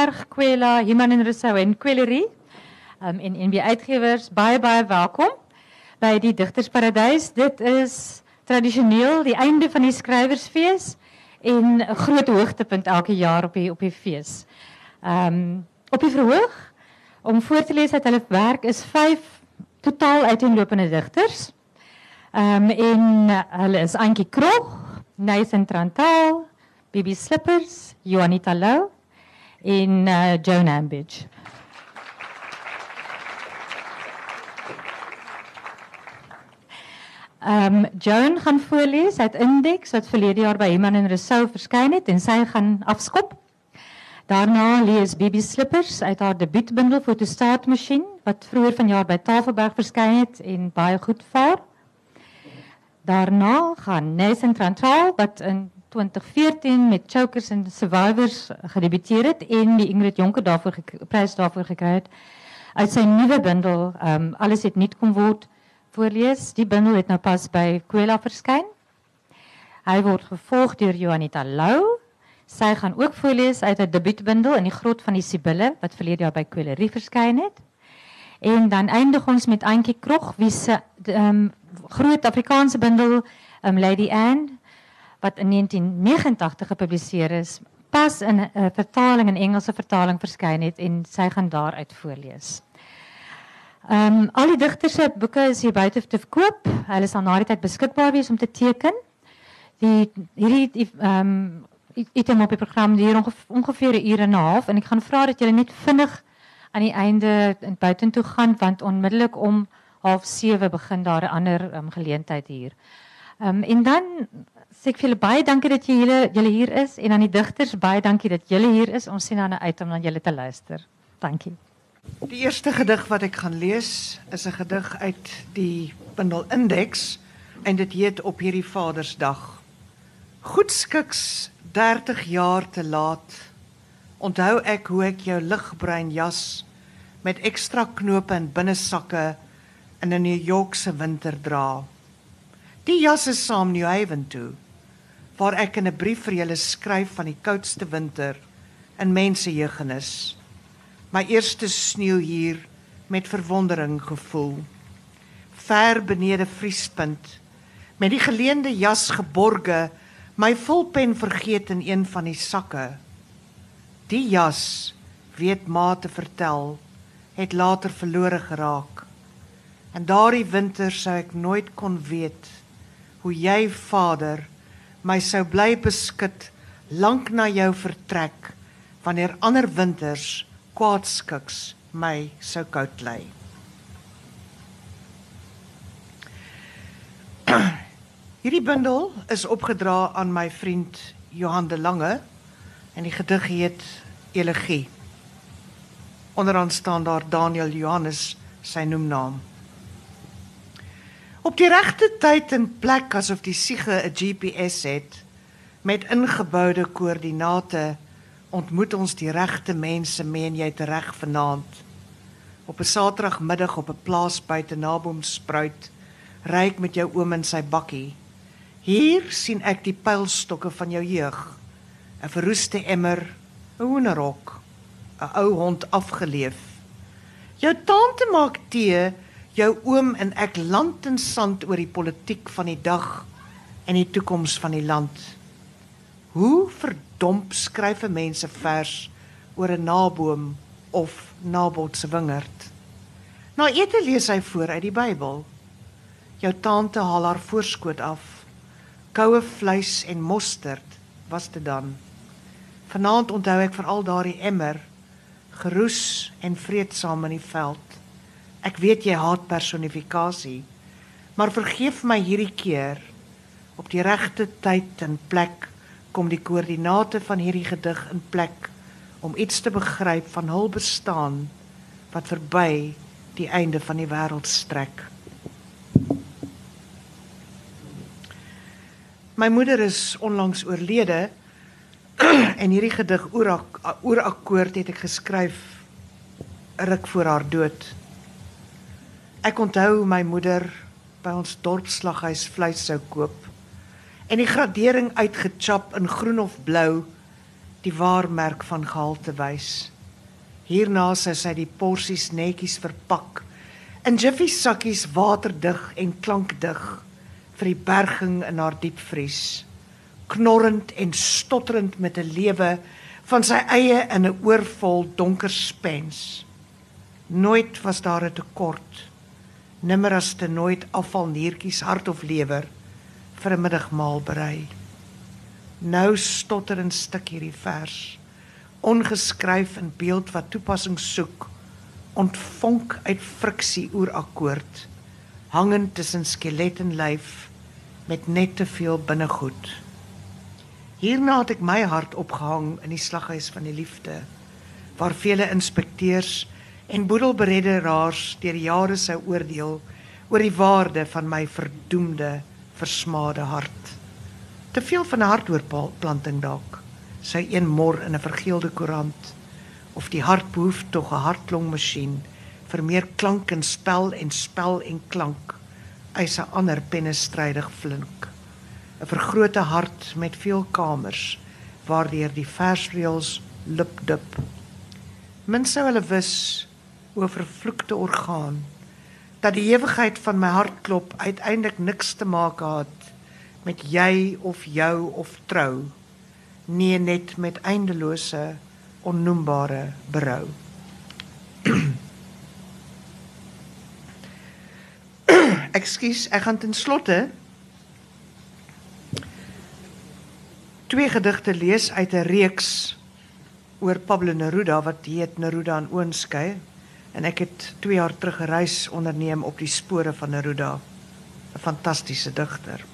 Tafelberg, Kwela, Himan en Rousseau en Kwelerie. Um, en NB Uitgewers, baie baie welkom by die Digtersparadys. Dit is tradisioneel die einde van die skrywersfees en 'n groot hoogtepunt elke jaar op die op die fees. Ehm um, op die verhoog om voor te lees uit hulle werk is 5 totaal uiteenlopende digters. Ehm um, en hulle is Antjie Krog, Nathan Trantaal, Bibi Slippers, Juanita Lou en uh, Joan Ambidge. Um, Joan gaan voorlees uit Index wat verlede jaar by Iman en Rousseau verskyn het en sy gaan afskop. Daarna lees Bibi Slippers uit haar debuutbundel Fotostaatmasjien wat vroeër vanjaar by Tafelberg verskyn het en baie goed vaar. Daarna gaan Nathan Trantal wat in 2014 met Chokers en Survivors gedebuteer het en die Ingrid Jonker daarvoor prys daarvoor gekry het uit sy nuwe bundel ehm um, alles het nie kom word voorlees. Die bundel het nou pas by Kwela verskyn. Hy word gevolg deur Joanita Lou. Sy gaan ook voorlees uit 'n debuutbundel in die grot van die Sibille wat verlede jaar by Kwelerie verskyn het. En dan eindig ons met Antjie Krog wie se ehm um, groot Afrikaanse bundel um, Lady Anne wat in 1989 gepubliseer is, pas in 'n uh, vertaling in Engelse vertaling verskyn het en sy gaan daaruit voorlees. Ehm um, al die digters se boeke is hier buite te verkoop. Hulle sal na die tyd beskikbaar wees om te teken. Die hierdie ehm um, item op die program hier ongeveer, 'n uur en 'n half en ek gaan vra dat julle net vinnig aan die einde buitentoe gaan want onmiddellik om 07:30 begin daar 'n ander um, geleentheid hier. Ehm um, en dan sê ek vir julle baie dankie dat julle julle hier is en aan die digters baie dankie dat julle hier is. Ons sien dan uit om na julle te luister. Dankie. Die eerste gedig wat ek gaan lees is 'n gedig uit die bundel Index en dit heet op hierdie Vadersdag. Goedskiks 30 jaar te laat. Onthou ek hoe ek jou ligbruin jas met ekstra knope en binnesakke in 'n New Yorkse winter dra. Die jas is saam New Haven toe waar ek in 'n brief vir julle skryf van die koudste winter in mense jeugenis. My eerste sneeu hier met verwondering gevoel. Ver benede vriespunt met die geleende jas geborge, my vulpen vergeet in een van die sakke. Die jas, weet ma te vertel, het later verlore geraak. En daardie winter sou ek nooit kon weet hoe jy Vader my sou bly beskut lank na jou vertrek wanneer ander winters kwaadskiks my sou koud lê. Hierdie bundel is opgedra aan my vriend Johan de Lange en die gedig heet Elegie. Onderaan staan daar Daniel Johannes sy noemnaam. Op die regte tyd en plek asof die siege 'n GPS het met ingeboude koördinate ontmoet ons die regte mense meen jy reg vanaand. Op 'n saterdagmiddag op 'n plaas buite Naboomspruit ry ek met jou oom in sy bakkie. Hier sien ek die pylstokke van jou jeug. 'n verroeste emmer 'n hoenderhok 'n ou hond afgeleef. Jou tante maak tee jou oom en ek land en sand oor die politiek van die dag en die toekoms van die land. Hoe verdomp skryf 'n mens 'n vers oor 'n naboom of nabot se wingerd? Na ete lees hy voor uit die Bybel. Jou tante haal haar voorskoot af. Koue vleis en mosterd was dit dan. Vanaand onthou ek veral daardie emmer geroes en vreedsaam in die veld. Ek weet jy haat personifikasie, maar vergeef my hierdie keer. Op die regte tyd en plek kom die koördinate van hierdie gedig in plek om iets te begryp van hul bestaan wat verby die einde van die wêreld strek. My moeder is onlangs oorlede en hierdie gedig oor oor akkoord het ek geskryf ruk voor haar dood. Ek onthou my moeder by ons dorpsslaghuis vleis sou koop en die gradering uitgechap in groen of blou die waarmerk van gehalte wys. Hierna sou sy die porsies netjies verpak in jiffy sakkies waterdig en klankdig vir die berging in haar diepvries knorrend en stotterend met 'n lewe van sy eie in 'n oorvol donker spens. Nooit was daar 'n tekort. Nimmer as te nooit afvalniertjies hart of lewer vir 'n middagmaal berei. Nou stotter 'n stuk hierdie vers, ongeskryf in beeld wat toepassing soek, ontvonk uit friksie oor akkoord, hangend tussen skelet en lyf met net te veel binnegoed. Hierna het ek my hart opgehang in die slaghuis van die liefde waar vele inspekteurs en boedelberedderaars deur jare sou oordeel oor die waarde van my verdoemde versmade hart. Te veel van 'n hartoorplanting dalk. Sy een mor in 'n vergeelde koerant of die hart behoef tog 'n hartklongmasjien vir meer klank en spel en spel en klank. Eis 'n ander pennestrydig flink. 'n vergrote hart met veel kamers waardeur die versreëls lip dip. Min sou hulle wis oor vervloekte orgaan dat die ewigheid van my hartklop uiteindelik niks te maak het met jy of jou of trou nie net met eindelose onnoembare berou. Ekskuus, ek gaan ten slotte twee gedigte lees uit 'n reeks oor Pablo Neruda wat heet Neruda en Oonskei en ek het 2 jaar terug gereis onderneem op die spore van Neruda 'n fantastiese digter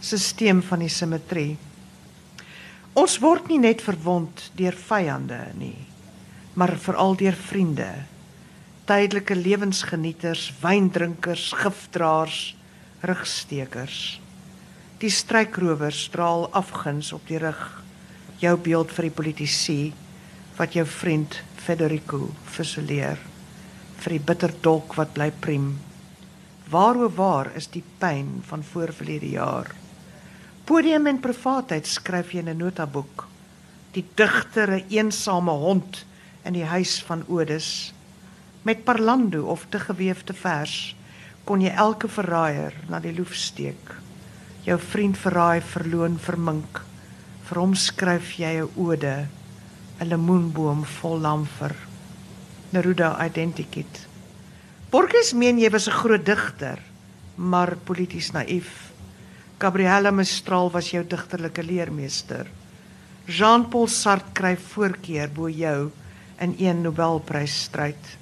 Sisteem van die simmetrie Ons word nie net verwond deur vyande nie maar veral deur vriende tydelike lewensgenieters wyndrinkers gifdraers rugstekers Die strykrowers straal afguns op die rug. Jou beeld vir die politici wat jou vriend Federico fusileer vir die bitter dolk wat bly priem. Waar o waar is die pyn van voorverlede jaar? Podium en privaatheid skryf jy in 'n notaboek. Die digter 'n eensame hond in die huis van Odes met parlando of te gewefte vers kon jy elke verraaier na die loef steek jou vriend verraai verloon vermink vir hom skryf jy 'n ode 'n lemoenboom vol lamfer Neruda identikit. Borges meen jy was 'n groot digter maar polities naïef. Gabriela Mistral was jou digterlike leermeester. Jean-Paul Sartre kry voorkeur bo jou in een Nobelprysstryd.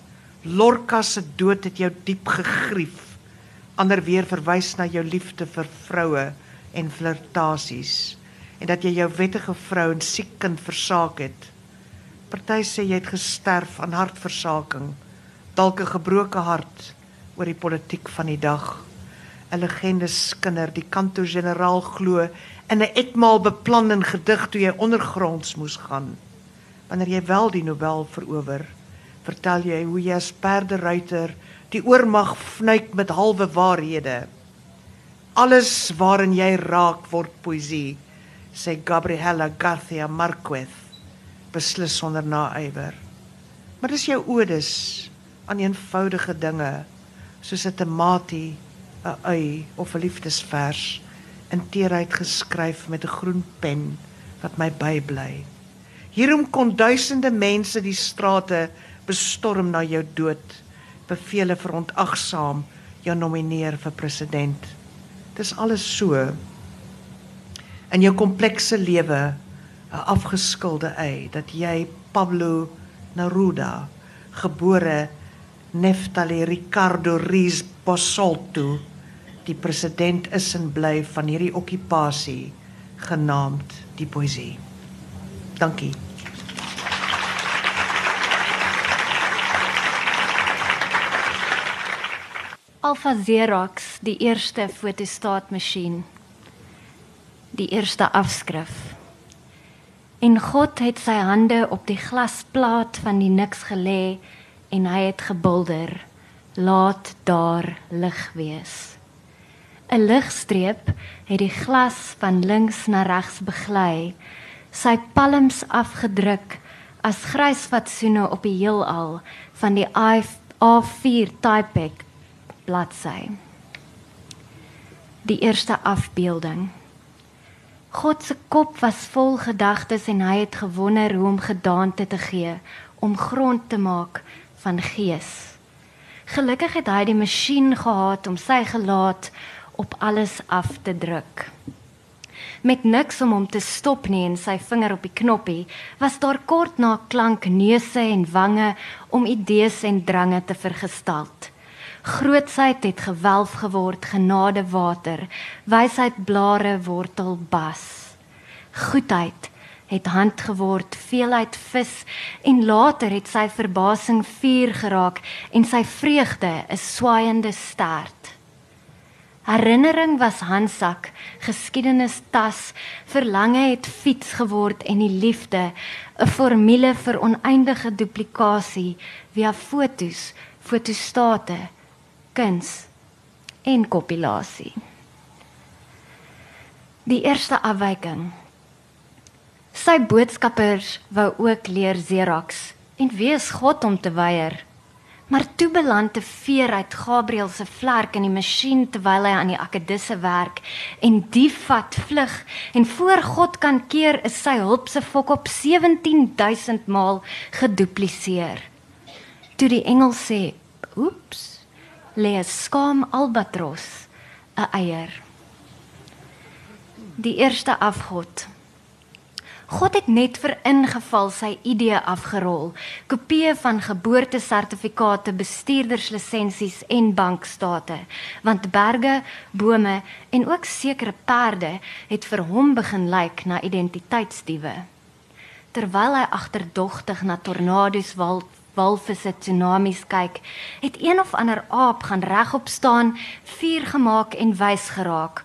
Lorca se dood het jou diep gegrief. Ander weer verwys na jou liefde vir vroue en flirtasies en dat jy jou wettige vrou en siek kind versaak het. Party sê jy het gesterf aan hartversaking, dalk 'n gebroke hart oor die politiek van die dag. 'n Legende skinder, die kanto-generaal glo in 'n etmaal beplan en gedig toe jy ondergronds moes gaan. Wanneer jy wel die Nobel verower, vertel jy hoe jy as perderuiter die oormag vnuik met halwe waarhede. Alles waarin jy raak word poesie, sê Gabriela Garcia Marquez, beslis sonder naaiwer. Maar dis jou odes aan eenvoudige dinge soos 'n tamatie, 'n ui of 'n liefdesvers in teerheid geskryf met 'n groen pen wat my bybly. Hierom kon duisende mense die strate bestorm na jou dood bevele verontagsaam jou nomineer vir president. Dis alles so in jou komplekse lewe 'n afgeskilde ei dat jy Pablo Neruda gebore Neftali Ricardo Riz Bosolto die president is en bly van hierdie okupasie genaamd die poesie. Dankie. Alpha Xerox, die eerste fotostaatmasjien. Die eerste afskrif. En God het sy hande op die glasplaat van die niks gelê en hy het gebulder: "Laat daar lig wees." 'n Ligstreep het die glas van links na regs beglei Sy palms afgedruk as grys fatsoene op die heelal van die A4 Typec bladsy. Die eerste afbeelding. God se kop was vol gedagtes en hy het gewonder hoe om gedaante te gee om grond te maak van gees. Gelukkig het hy die masjien gehad om sy gelaat op alles af te druk. Met niks om hom te stop nie en sy vinger op die knoppie, was daar kort na klank neuse en wange om idees en drange te vergestalt. Grootsheid het gewelf geword, genade water, wysheid blare wortel bas. Goedheid het hand geword, veelheid vis en later het sy verbasing vuur geraak en sy vreugde 'n swaaiende stert. Herinnering was handsak, geskiedenis tas, verlange het fiets geword en die liefde 'n formule vir oneindige duplikasie via fotos, fotostate, kuns en kompilasie. Die eerste afwyking Sy boodskappers wou ook leer Xerox en wees God om te weier. Maar toe beland 'n veer uit Gabriël se vlerk in die masjien terwyl hy aan die akedisse werk en die vat vlug en voor God kan keer is sy hulp se fok op 17000 maal gedupliseer. Toe die engel sê, "Oeps," lê 'n skaam albatros 'n eier. Die eerste afgod God het net vir ingeval sy ID afgerol, kopieë van geboortesertifikate, bestuurderslisensies en bankstate, want berge, bome en ook sekere perde het vir hom begin lyk na identiteitsdiewe. Terwyl hy agterdogtig na tornado's wal walvisse tsunamies kyk, het een of ander aap gaan regop staan, vuur gemaak en wys geraak.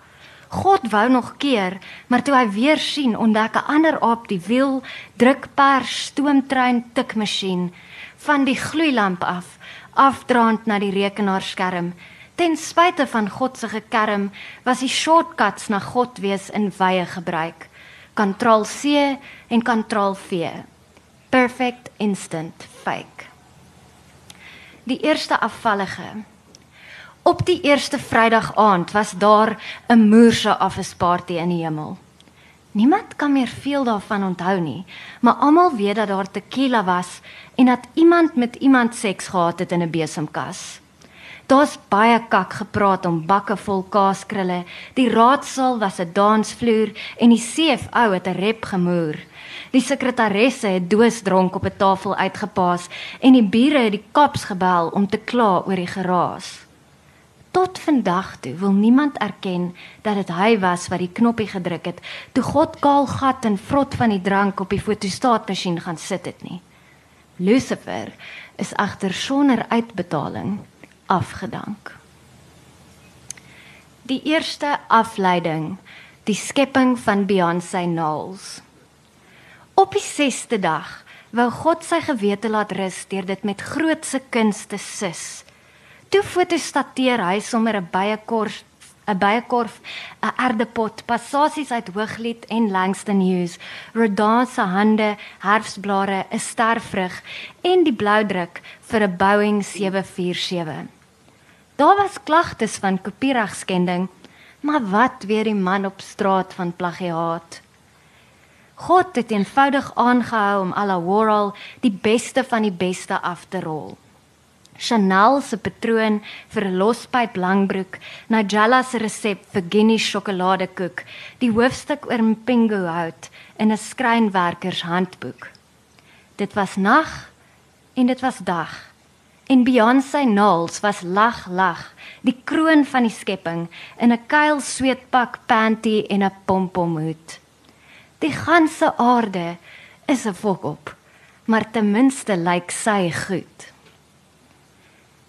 God wou nog keer, maar toe hy weer sien, ontdek 'n ander aap die wiel, drukpers, stoomtrein, tikmasjien van die gloeilamp af, afdraand na die rekenaarskerm. Ten spyte van God se gekerm, was die shortcuts na God wees in wye gebruik. Ctrl C en Ctrl V. Perfect instant fake. Die eerste afvallige Op die eerste Vrydag aand was daar 'n moerse afsparty in die hemel. Niemand kan meer veel daarvan onthou nie, maar almal weet dat daar tequila was en dat iemand met iemand seks gehad het in 'n besemkas. Daar's baie kak gepraat om bakke vol kaaskrulle. Die raadsaal was 'n dansvloer en die CFO het 'n rep gemoer. Die sekretaresse het doosdronk op 'n tafel uitgepaas en die bure het die kaps gebel om te kla oor die geraas. Tot vandag toe wil niemand erken dat dit hy was wat die knoppie gedruk het toe God kaal gat en vrot van die drank op die fotostaatmasjien gaan sit het nie. Lucifer is agter sonder uitbetaling afgedank. Die eerste afleiding, die skepping van Beyoncé Knowles. Op die 6ste dag wou God sy gewete laat rus deur dit met grootse kunste sis. Toe fotostateer hy sommer 'n byekorf 'n byekorf 'n erdepot passasies uit Hooglied en Langston Hughes Rodin se hande herfsblare 'n stervrug en die bloudruk vir 'n Boeing 747 Daar was klagtes van kopieregskending maar wat weet die man op straat van plagiaat God het eenvoudig aangehou om Alla Warhol die beste van die beste af te rol Chanel se patroon vir lospyp langbroek, Nigella se resep vir Guinness sjokoladekoek, die hoofstuk oor Mpingo hout in 'n skrynwerkershandboek. Dit was nag en dit was dag. En Beyoncé Knowles was lag lag, die kroon van die skepping in 'n kuil sweetpak panty en 'n pompomhoed. Die ganse aarde is 'n fok op, maar ten minste lyk sy goed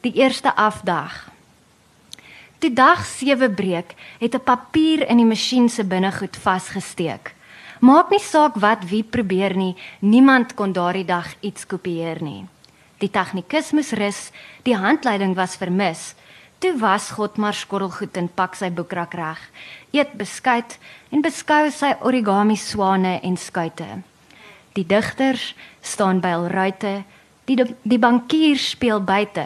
die eerste afdag. Toe dag 7 breek, het 'n papier in die masjien se binnegoed vasgesteek. Maak nie saak wat wie probeer nie, niemand kon daardie dag iets kopieer nie. Die tegnikus moes rus, die handleiding was vermis. Toe was God maar skottelgoed en pak sy boekrak reg. Eet beskuit en beskou sy origami swane en skuite. Die digters staan by hul ruite, die die bankier speel buite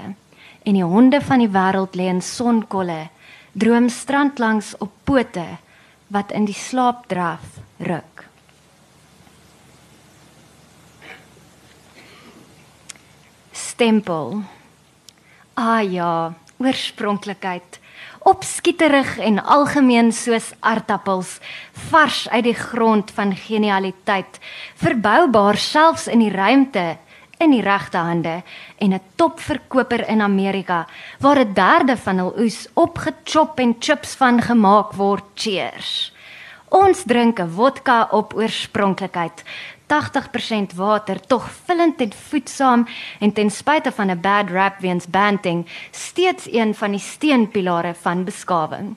en die honde van die wêreld lê in sonkolle, droom strand langs op pote wat in die slaap draf ruk. Stempel. Ah ja, oorspronklikheid. Opskieterig en algemeen soos aardappels, vars uit die grond van genialiteit, verboubaar selfs in die ruimte in die regte hande en 'n topverkoper in Amerika waar 'n derde van hul oes opgechop en chips van gemaak word. Cheers. Ons drink 'n vodka op oorspronklikheid. 80% water, tog vullend en voedsaam en ten spyte van 'n bad rap weens banting, steeds een van die steunpilare van beskawing.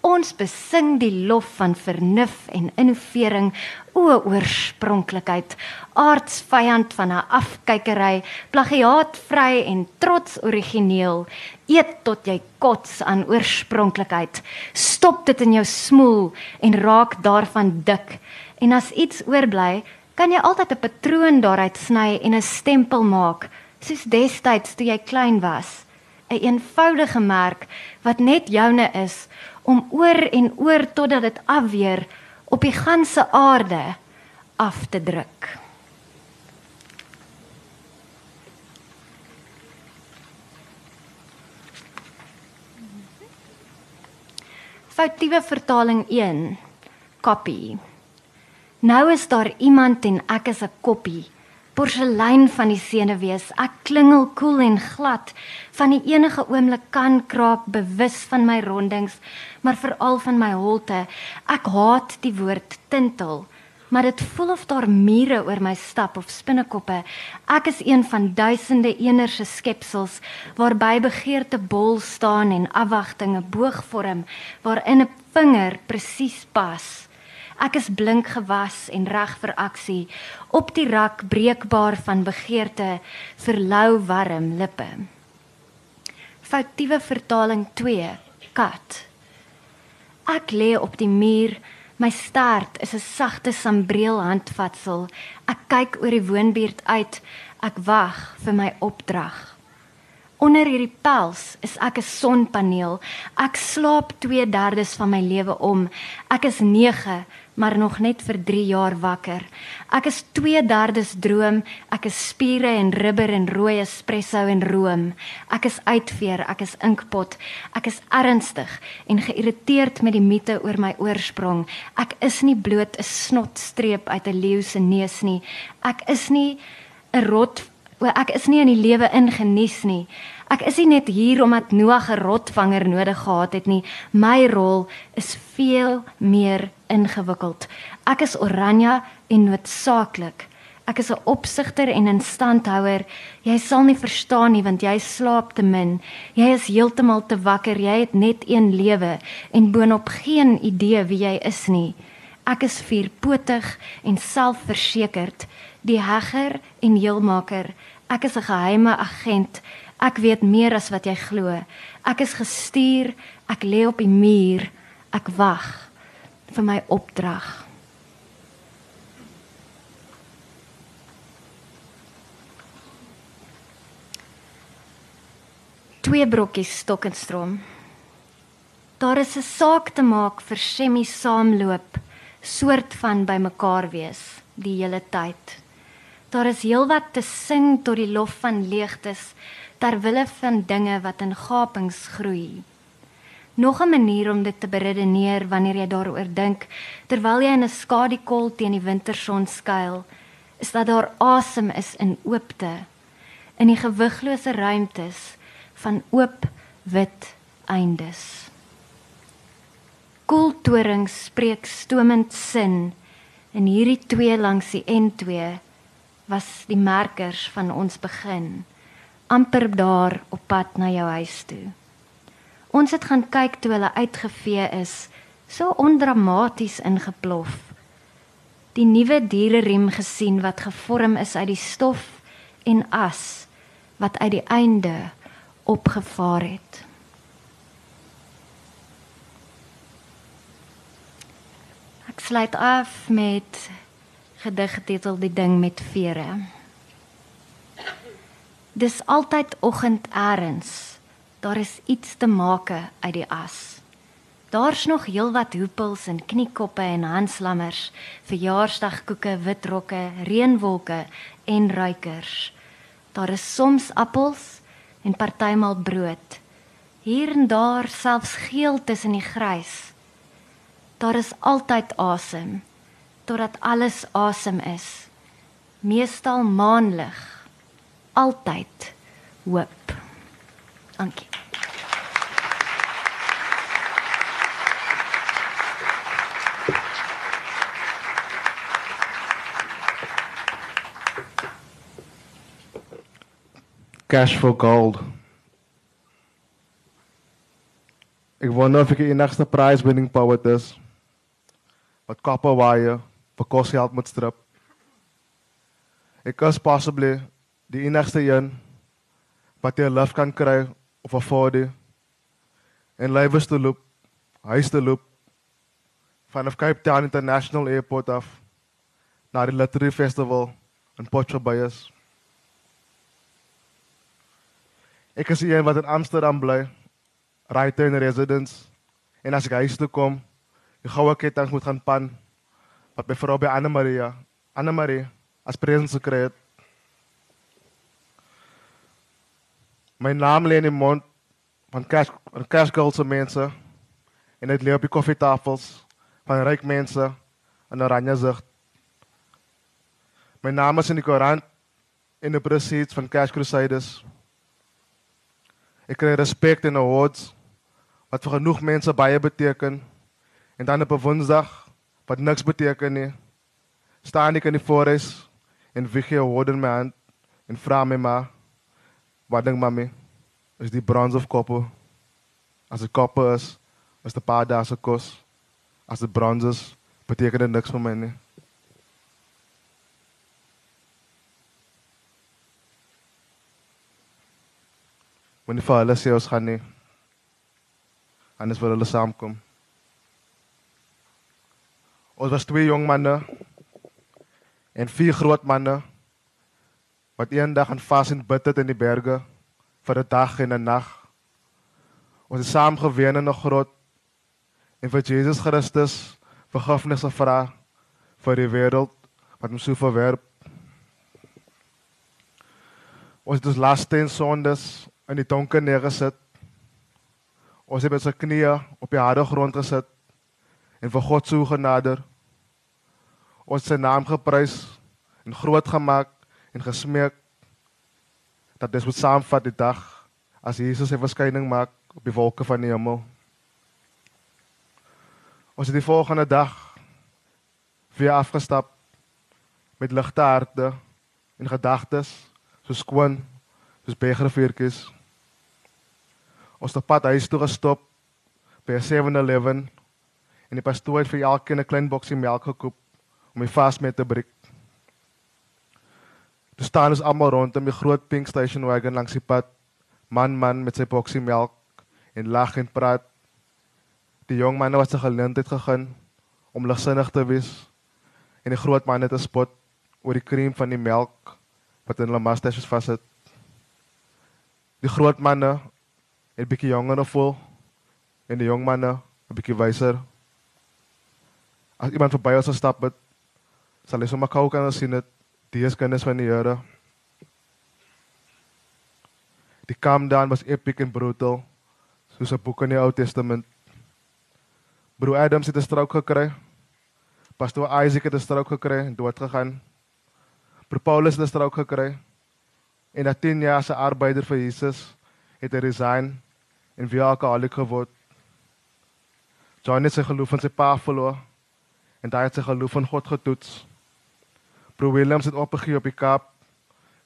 Ons besing die lof van vernuf en innovering, o oorspronklikheid, aardsvyand van 'n afkykery, plagiaatvry en trots origineel. Eet tot jy kots aan oorspronklikheid. Stop dit in jou smoel en raak daarvan dik. En as iets oorbly, kan jy altyd 'n patroon daaruit sny en 'n stempel maak, soos destyds toe jy klein was. 'n een Eenvoudige merk wat net joune is om oor en oor totdat dit afweer op die ganse aarde af te druk. Foutiewe vertaling 1 copy. Nou is daar iemand en ek is 'n koppie porselein van die senuwees. Ek klingel koel en glad van die enige oomblik kan kraak bewus van my rondings, maar veral van my holte. Ek haat die woord tintel, maar dit voel of daar mure oor my stap of spinnekoppe. Ek is een van duisende enerse skepsels waarby begeerte bol staan en afwagting 'n boog vorm waarin 'n vinger presies pas. Ek is blink gewas en reg vir aksie op die rak breekbaar van begeerte vir lou warm lippe. Foutiewe vertaling 2 kat. Ek lê op die muur, my stert is 'n sagte sambreel handvatsel. Ek kyk oor die woonbuurt uit, ek wag vir my opdrag. Onder hierdie pels is ek 'n sonpaneel. Ek slaap 2/3 van my lewe om. Ek is 9 maar nog net vir 3 jaar wakker. Ek is 2/3 droom, ek is spiere en rubber en rooi espresso en room. Ek is uitveer, ek is inkpot. Ek is ernstig en geïrriteerd met die mite oor my oorsprong. Ek is nie bloot 'n snotstreep uit 'n leeu se neus nie. Ek is nie 'n rot, ek is nie in die lewe ingenies nie. Ek is nie net hier omdat Noag 'n rotvanger nodig gehad het nie. My rol is veel meer ingewikkeld. Ek is oranje en noodsaaklik. Ek is 'n opsigter en 'n standhouer. Jy sal nie verstaan nie want jy slaap te min. Jy is heeltemal te wakker. Jy het net een lewe en boonop geen idee wie jy is nie. Ek is vierpotig en selfversekerd, die hegger en heelmaker. Ek is 'n geheime agent Ek weet meer as wat jy glo. Ek is gestuur, ek lê op die muur, ek wag vir my opdrag. Twee brokkies stok en stroom. Daar is 'n saak te maak vir semi saamloop, soort van bymekaar wees die hele tyd. Daar is heelwat te sing tot die lof van leegtes ter wille van dinge wat in gapings groei. Nog 'n manier om dit te beredeneer wanneer jy daaroor dink terwyl jy in 'n skadukol teen die winterson skuil, is dat daar asem is in oopte in die gewiglose ruimtes van oop wit eindes. Koeltoring spreek stomend sin en hierdie twee langs die N2 was die merkers van ons begin amper daar op pad na jou huis toe. Ons het gaan kyk toe hulle uitgevee is, so ondramaties ingeplof. Die nuwe diereriem gesien wat gevorm is uit die stof en as wat uit die einde opgevaar het. Ek sluit af met gedig getitel Die ding met vere. Dis altyd oggend eers Daar is iets te maak uit die as. Daar's nog heelwat hoepels en kniekoppe en handslammers, verjaarsdagkoeke, witrokke, reënwolke en ruikers. Daar is soms appels en partymal brood. Hier en daar selfs geel tussen die grys. Daar is altyd asem totdat alles asem is. Meestal maanlig. Altyd hoop. Dankie. Cash for gold. Ek wonder of ek die prize winning poet is wat kappe waai vir kos geld moet strip. Ek is possibly die enigste een wat jy lief kan kry of afford it. En lewens te loop, huis te loop vanaf Cape Town International Airport af na die Literary Festival in Port Elizabeth. Ek is wat in Amsterdam bly, right in residence. En as ek huis toe kom, die goue ketting moet gaan pan wat my vrou by Anna Maria, Anna Maria as present gekry. My naam lê in die mond van cash van cash girls se mense en dit lê op die koffietafels van ryk mense in oranje sig. My naam is in die koerant en die proceeds van Cash Crusaders. Ek kry respek en awards wat vir genoeg mense baie beteken. En dan op 'n Woensdag wat niks beteken nie, staan ek in die forest en wie gee in my hand en vra my maar wat dink mami? Is die bronze of koper? As dit koper is, is dit paar dae se kos. As dit bronze is, beteken dit niks vir my nie. Wanneer vir hulle sê ons gaan nie. Anders wil hulle saamkom. Ons was twee jong manne en vier groot manne wat eendag aan vas en bid het in die berge vir 'n dag en 'n nag. Ons het saam geween in 'n grot en vir Jesus Christus vergifnis gevra vir die wêreld wat hom so verwerp. Ons het ons laste en sondes in die donker neergesit. Ons het met ons knieë op die harde grond gesit en vir God so genader. Ons sy naam geprys en groot gemaak en gesmeek dat dit moet saamvat die dag as Jesus sy verskyning maak op die wolke van die hemel. Ons het die volgende dag weer afgestap met ligte harte en gedagtes so skoon soos begervuurtjies. Ons het pad huis toe gestop by 'n 7-Eleven en die pastoor het vir elkeen 'n klein boksie melk gekoop om die vas met te breek. Toe staan ons almal rondom die groot pink station wagon langs die pad, man man met sy boksie melk en lag en praat. Die jong man was te geleentheid gegaan om ligsinnig te wees en die groot man het gespot oor die krem van die melk wat in hulle mustaches vassit. Die groot manne het bietjie jonger gevoel en die jong manne 'n bietjie wyser. As iemand verby ons gestap het, sal hy sommer kou kan sien dit die is kinders van die Here. Die calm down was epic en brutal soos 'n boek in die Ou Testament. Bro Adams het 'n strook gekry. Pastor Isaac het 'n strook gekry en dood gegaan. Bro Paulus het 'n strook gekry. En na 10 jaar se arbeider vir Jesus het hy resign en weer alkoholiek geword. John het sy geloof in sy pa verloor en daai het sy geloof in God getoets. Bro Williams het opgegee op die Kaap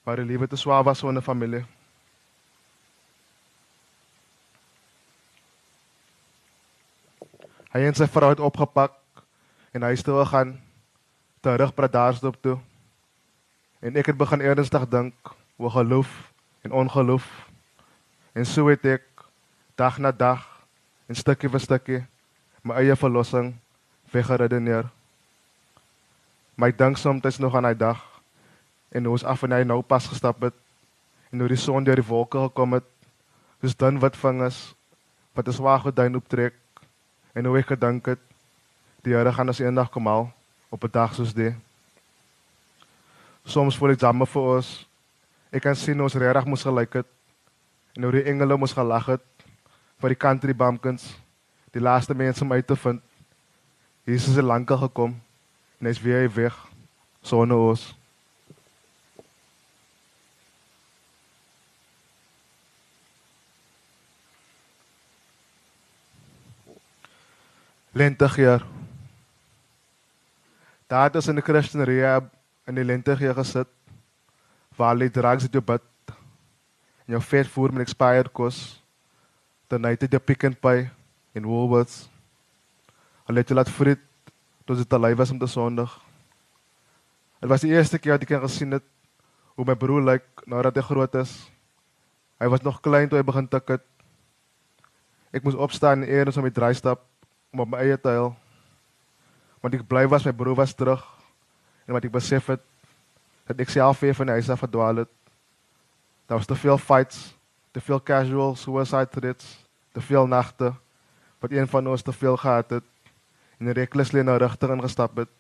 waar die lewe te swaar was vir 'n familie. Hy en sy vrou het opgepak en huis toe gegaan terug Bradaarsdorp toe. En ek het begin ernstig dink oor geloof en ongeloof. En so het ek dag na dag en stukkie vir stukkie my eie verlossing weggeredeneer. My dink soms nog aan daai dag en hoe ons af en hy nou pas gestap het en hoe die son deur die wolke gekom het. Dis dan wat vingers wat 'n swaar geduin optrek en hoe ek gedink het die Here gaan ons eendag kom haal op 'n dag soos dit. Soms voel ek jammer vir ons. Ek kan sien ons regtig moes gelyk het en hoe die engele moes gelag het vir die country bumpkins, die laaste mense om uit te vind. Jesus het lankal gekom en hy's weer weg sonder ons. Lentegeer. Daar het ons in die Christian Rehab in die lentegeer gesit waar hulle drugs het jou bid en jou vet voer met expired kos. Dan het jy pick and pay in Woolworths. Hulle het jou laat frit tot dit lui was om te sondig. Dit was die eerste keer dat ek gesien het hoe my broer lyk nadat hy groot is. Hy was nog klein toe hy begin tik het. Ek moes opstaan en eers om die draai stap om op my eie te huil. Want ek bly was my broer was terug en wat ek besef het dat ek self weer van die huis af verdwaal het. Daar was te veel fights, te veel casual suicide threats, te veel nagte wat een van ons te veel gehad het en recklessly na rigting ingestap het.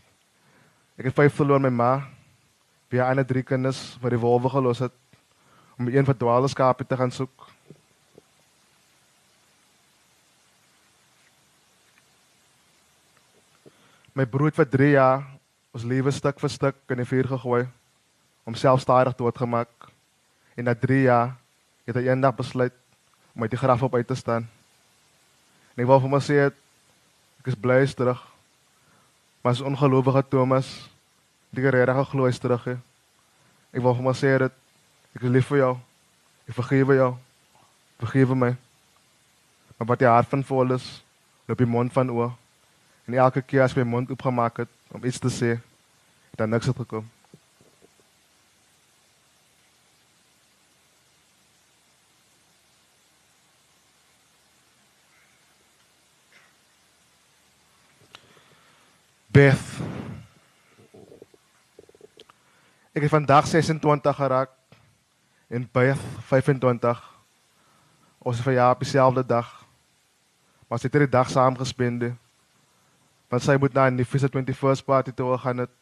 Ek het vyf verloor my ma, weer ander drie kinders wat die wolwe gelos het om een verdwaalde skaapie te gaan soek. My broer het vir 3 jaar ons lewe stuk vir stuk in die vuur gegooi om selfstandig doodgemaak. En na 3 jaar het hy eendag besluit om uit die graf op uit te staan. En ek wou vir hom sê ek is bly is terug. Maar as ongelowige Thomas, die regtig glo is terug. He. Ek vir hom sê dat ek is lief vir jou. Ek vergewe jou. Vergewe my. Maar wat jy hart van vol is, loop die mond van oor. En elke keer as my mond oopgemaak het om iets te sê, dan niks het gekom. Beth. Ek het vandag 26 geraak en Beth 25. Ons is vir jaar op dieselfde dag. Maar ons het hierdie dag saam gespendeer want sy moet na die Visa 21st party toe gaan het.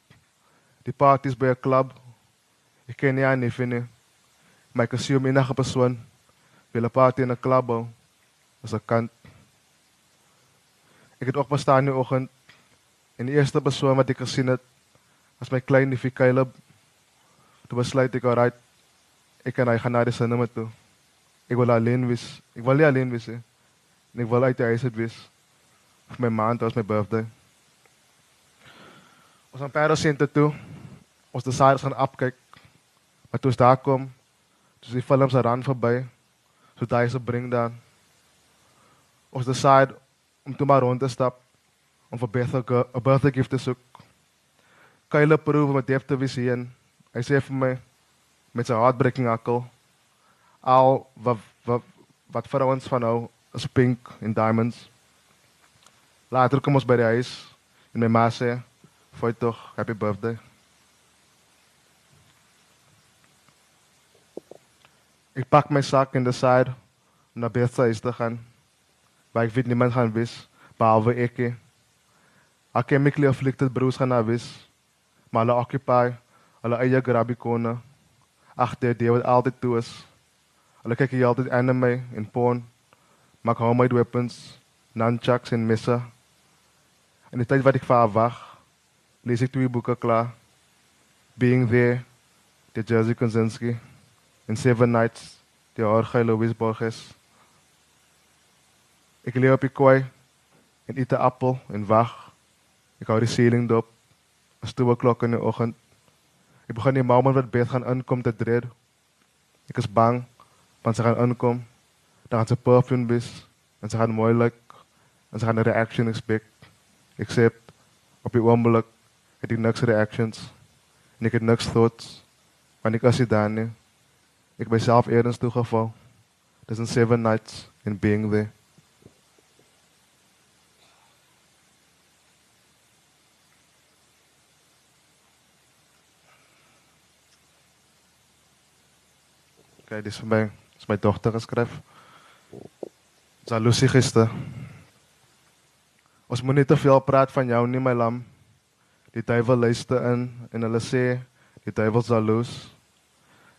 Die party is by 'n klub. Ek ken nie aan nie finne. My kasium enige persoon wil 'n party in 'n klub hou. As 'n kant. Ek het ook bestaan die oggend en die eerste persoon wat ek gesien het was my klein neefie Caleb. Toe besluit ek alright ek en hy gaan na die sinema toe. Ek wil alleen wees. Ek wil nie alleen wees nie. Ek wil uit die huis uit wees. My maand was my birthday. Ons gaan Paris sien toe. Ons het saars gaan opkyk. Maar toe ons daar kom, dis die films aan verby. So daai se bring dan. Ons decide om toe maar rond te stap om vir Beth 'n birthday gift te soek. Kyle proef met Dave te sien. Hy sê vir my met sy heartbreaking akkel al wat wat wat vir ons van nou is pink en diamonds. Later kom ons by die huis en my ma sê Foi toch, happy birthday. Ik pak mijn zak in de side om naar Bertha is te gaan. Maar ik weet niemand gaan wis, behalve ik. Ik ken mijn afflicted broers gaan naar wis. Maar hulle occupy, hulle eie grabikone. Achter die wat altijd toe is. Hulle kyk hier altyd anime en porn. Maak homemade weapons, nunchucks en messe. En die tyd wat ek vir haar wag, lees ek twee boeke klaar. Being There, de Jerzy Kosinski, en Seven Nights, de Jorge Luis Borges. Ek leer op die kooi en eet 'n appel en wag. Ek hou die ceiling dop. 'n Stoe klok in die oggend. Ek begin die moment wat Beth gaan inkom te dreig. Ek is bang want sy gaan inkom. Dan gaan sy perfume bis en sy gaan mooi lyk. En sy gaan 'n reaction expect. Except op die oomblik het ek niks reactions en ek het niks thoughts want ek as jy dan nie ek myself eers toegeval dis in seven nights in being there Kyk, dis vir my, dis my dogter geskryf. Jaloesie gister. Ons moet nie te veel praat van jou nie, my lam. Die duiwel luister in en hulle sê die duiwel jaloes.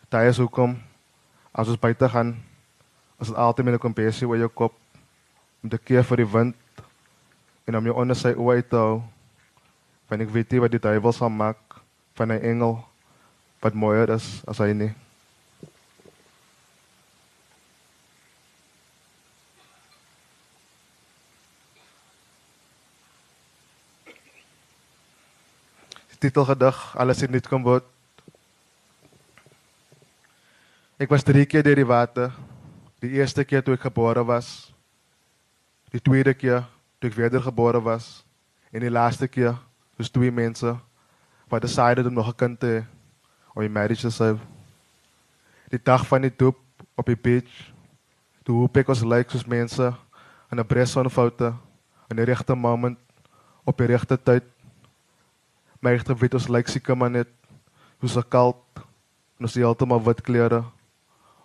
Daai is hoekom as ons buite gaan, as dit altyd met 'n kompressie oor jou kop om te keer vir die wind en om jou onder sy oë te hou. Want ek weet nie wat die duiwel sal maak van 'n engel wat mooier is as hy nie. Titelgedig alles in nuut kom word. Ek was drie keer deur die water. Die eerste keer toe ek gebore was. Die tweede keer toe ek wedergebore was en die laaste keer was twee mense wat decided om nog 'n kind te hê om 'n marriage te hê. Die dag van die doop op die beach. Toe hoop ek ons lyk soos mense in 'n bresonfoto in die regte moment op die regte tyd my regte wit ons lyk seker maar net soos 'n kalk en ons heeltemal wit klere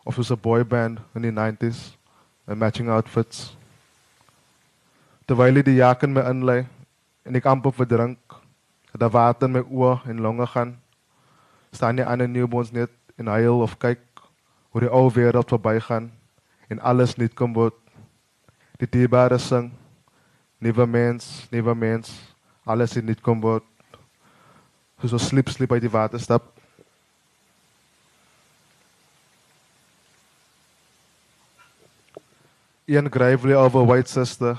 of soos 'n boy band in die 90s en matching outfits. Terwyl die jak in my inlei en ek amper verdrink, dat daar water in my oë en longe gaan, staan die ander newborns net en huil of kyk hoe die ou wêreld verbygaan en alles net kom word. Die dierbare sing, nuwe mens, nuwe mens, alles het net kom word soos ons sleep sleep uit die water stap. Ian Gravely over White Sister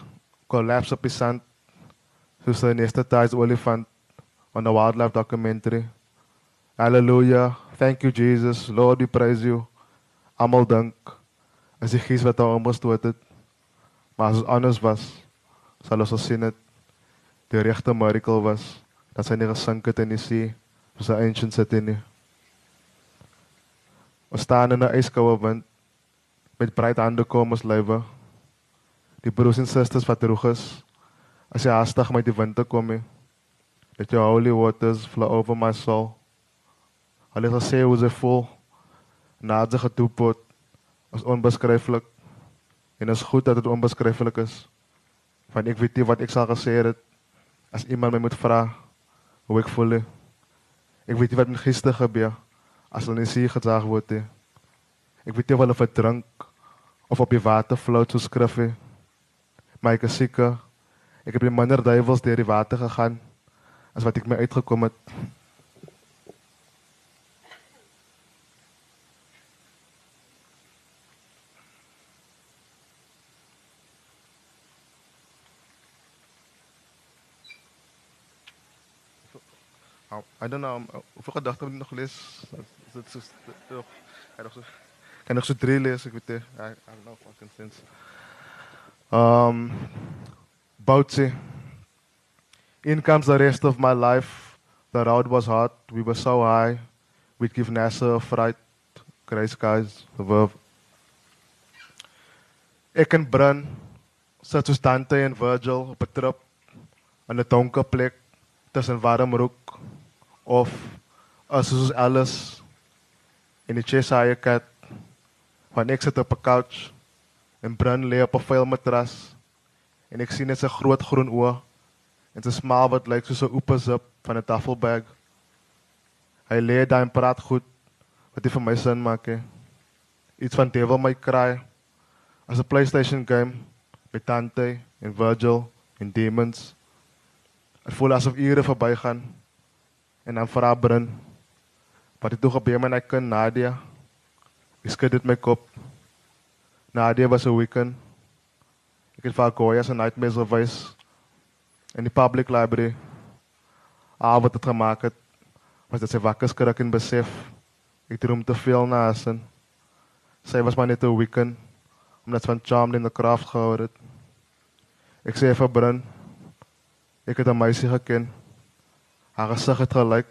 collapse op die sand soos 'n anesthetised olifant on a wildlife documentary. Hallelujah. Thank you Jesus. Lord, we praise you. Almal dink as die gees wat hom gestoot het. Maar as ons anders was, sal ons sien dit die regte miracle was dat sy nie gesink het in die see soos 'n ancient city nie. Ons staan in 'n ijskoue wind met breed hande kom ons lywe. Die broers en susters wat droog is as jy haastig met die wind te kom nie. Let your holy waters flow over my soul. Hulle gesê hoe se vol nader gedoop word as onbeskryflik en is goed dat dit onbeskryflik is. Want ek weet nie wat ek sal gesê het as iemand my moet vra hoe ek voel. Ek weet nie wat met gister gebeur as hulle nie sie gedrag word nie. Ek weet nie of hulle verdrink of op die water float so skrif nie. Maar ek is seker ek het minder duiwels deur die water gegaan as wat ek my uitgekom het. Nog zo... Kan nog zo drie lezen? Ik weet het. I, I don't know fucking sense. Um, Boutsie. In comes the rest of my life. The road was hard. We were so high. We'd give NASA a fright. Gray skies. The verb. Ek en Brun sit soos Dante en Virgil 'n trip in 'n donker plek tussen warm rook of as soos alles in die Cheshire cat van ek sit op 'n couch en Brun lê op 'n vuil matras en ek sien net sy groot groen oë en sy smaal wat lyk soos 'n oop zip van 'n taffelbag. Hy lê daar en praat goed wat nie vir my sin maak nie. Iets van Devil May Cry as 'n PlayStation game met Dante en Virgil en demons. Dit voel asof ure verbygaan en dan vra Brun wat het toe gebeur met my kind Nadia? Ek skud dit my kop. Nadia was 'n weekend. Ek het vir se nightmares gewys in die public library. Al wat het gemaak het was dat sy wakker skrik en besef ek droom te veel na haar sin. Sy was maar net 'n weekend omdat sy van Charmed in the Craft gehou het. Ek sê vir Brun ek het 'n meisie geken. Haar gesig het gelyk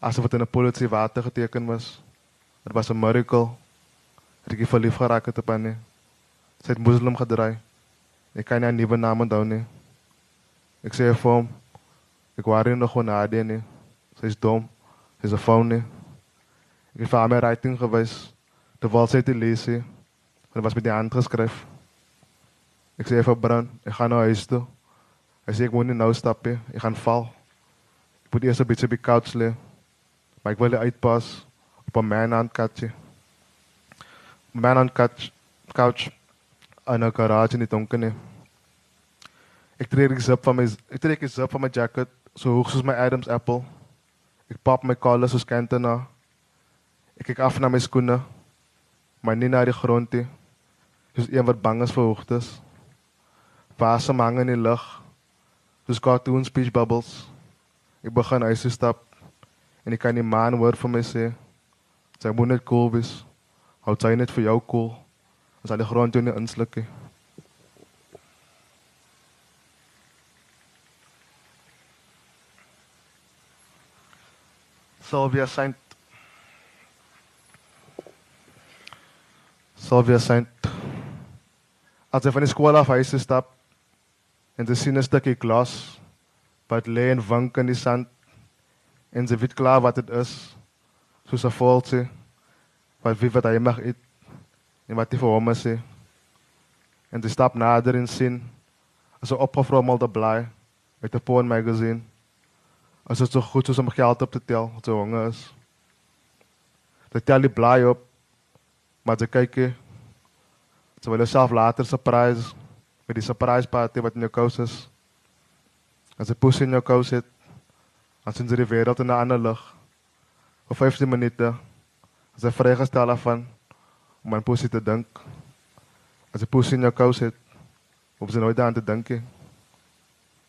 asof dit in 'n polisie water geteken was. Dit was 'n miracle. Het ek verlief geraak het op haar nie. Sy het moslim gedraai. Ek kan nie 'n nuwe naam onthou nie. Ek sê vir hom ek wou haar nog gewoon Nadia nie. Sy is dom. Sy is 'n foon nie. Ek het vir haar my writing gewys Terwyl sy dit lees, en dit was met die hand geskryf. Ek sê vir Bran, ek gaan nou huis toe. Hy sê ek moet nie nou stap nie, ek gaan val. Moet eers 'n bietjie die couch lê. Maar ek wil uitpas op 'n man aan katjie. Man aan couch couch in 'n garage in die donker nie. Ek trek die zip van my ek trek die zip van my jacket so hoog soos my Adam's apple. Ek pop my collar soos Cantona. Ek kyk af na my skoene, maar nie na die grond nie. Soos een wat bang is vir hoogtes. Passe hang in die lug. Soos cartoon speech bubbles. Ek begin huis toe stap en ek kan die man hoor vir my sê, "Jy moet net cool wees. Hou jy net vir jou cool." Ons sal die grond toe nie insluk nie. Sylvia Saint Sylvia Saint As sy van die skool af huis stap en sy sien 'n stukkie glas wat lê en wink in die sand en sy weet klaar wat dit is soos 'n voeltjie wat wie wat hy mag eet en wat hy vir hom sê en sy stap nader en sien as 'n opgevrommelde blaai uit 'n porn magazine As dit so goed is om geld op te tel, wat so honger is. Dit tel die blaai op. Maar jy kyk jy. Jy wil jouself later surprise met die surprise party wat in jou kous is. As jy push in jou kous het, dan sien jy die wêreld in 'n ander lig. Vir 15 minute. As jy vrygestel afvan om aan push te dink. As jy push in jou kous het, hoef jy nooit daaraan te dink nie.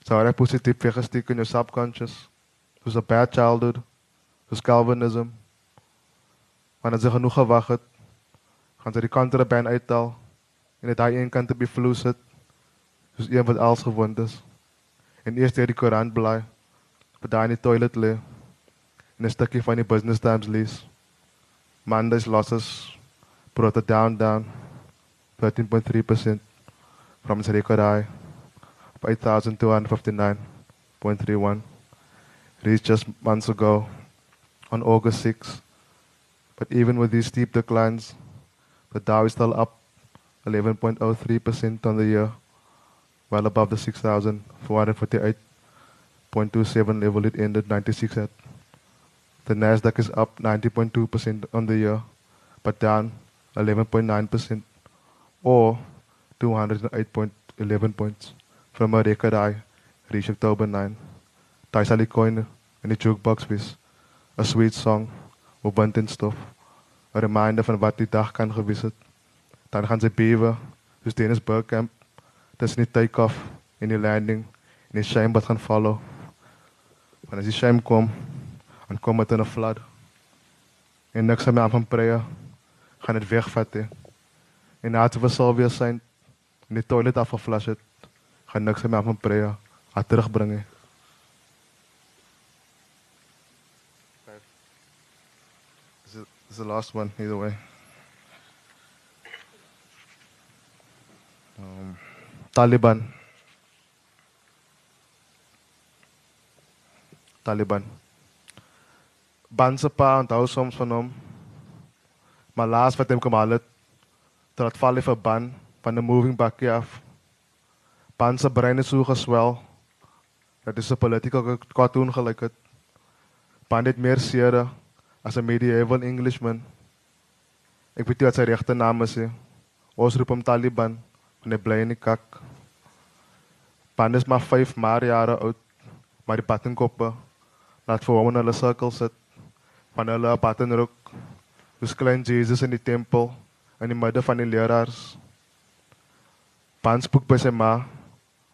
Sou jy positief weggesteek in jou subconscious? soos 'n bad childhood, soos Calvinism. Wanneer jy genoeg gewag het, gaan jy die kontraband uithaal en dit daai een kant te bevloes het soos een wat als gewoond is. En eers deur die Koran blaai, vir daai in die toilet lê en 'n stukkie van die Business Times lees. Monday's losses brought it down down 13.3% from its record high of 8,259.31 reached just months ago on August 6. But even with these steep declines, the Dow is still up 11.03% on the year, well above the 6,448.27 level it ended 96 at. The Nasdaq is up 90.2% on the year, but down 11.9% or 208.11 points from a record high reached October 9. Daai sal die coin in die jukebox wees. 'n Sweet song op Bantenstof. 'n Reminder van wat die dag kan gewees het. Dan gaan sy bewe, soos Dennis Burkamp, tussen die take-off en die landing en die shame wat gaan follow. Wanneer as die shame kom, dan kom dit in 'n flood. En niks meer aan van prayer gaan dit wegvat hè. En na te versal weer sy in die toilet afgeflash het, gaan niks meer aan van prayer aan terugbring hè. is the last one, either way. Um, Taliban. Taliban. Ban se pa onthou soms van hom. Maar laas wat hom gemal het, dat val hy vir ban van 'n moving bakkie af. Ban se brein is so geswel. Dat is 'n politieke cartoon gelyk het. Ban het meer seere as 'n medieval Englishman. Ek weet nie wat sy regte naam is nie. Ons roep Taliban en hy bly in die kak. Pan is maar 5 maar jare oud, maar die pattenkoppe laat vir hom in hulle sirkel sit. Van hulle pattenrok. Dis klein Jesus in die tempel in die midde van die leraars. Pan spook by sy ma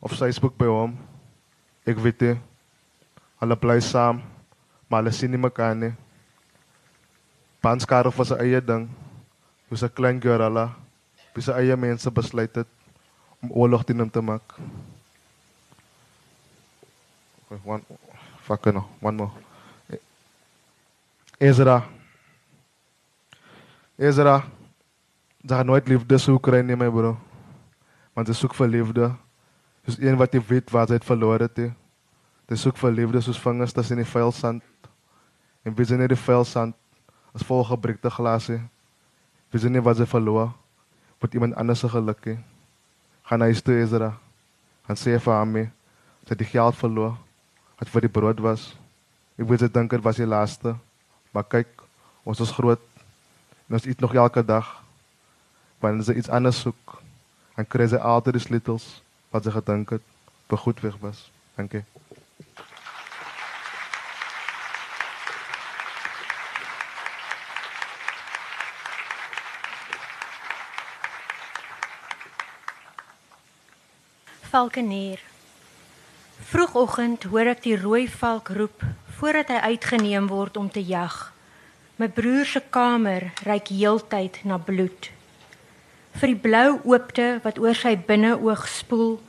of sy spook by hom. Ek weet nie. Hulle bly saam, maar hulle sien nie mekaar nie. Panskar was 'n eie ding. Hoe 'n klein gorilla, wie se eie mense besluit het oorlog teen hom te maak. Okay, one fucking no, one more. Ezra. Ezra. Daar nooit liefde soek kry nie my bro. Want jy soek vir liefde. Dis een wat jy weet wat jy verloor het. Jy soek vir liefde soos vingers tussen die vuil sand. En wie is in die vuil sand? as volgebreekte glase Wie sien nie wat sy verloor? Wat iemand anders se geluk hê. Gaan hy toe Ezra. Han sê vir hom dat die geld verloor wat vir die brood was. Ek wou dit dink dit was die laaste. Maar kyk, ons is groot. En ons eet nog elke dag. Wanneer sy iets anders soek, dan kry sy altyd die sleutels wat sy gedink het vir goed weg was. Dankie. Valkenier. Vroegoggend hoor ek die rooi valk roep voordat hy uitgeneem word om te jag. My broer se kamer ryk heeltyd na bloed. Vir die blou oopte wat oor sy binneoog spoel,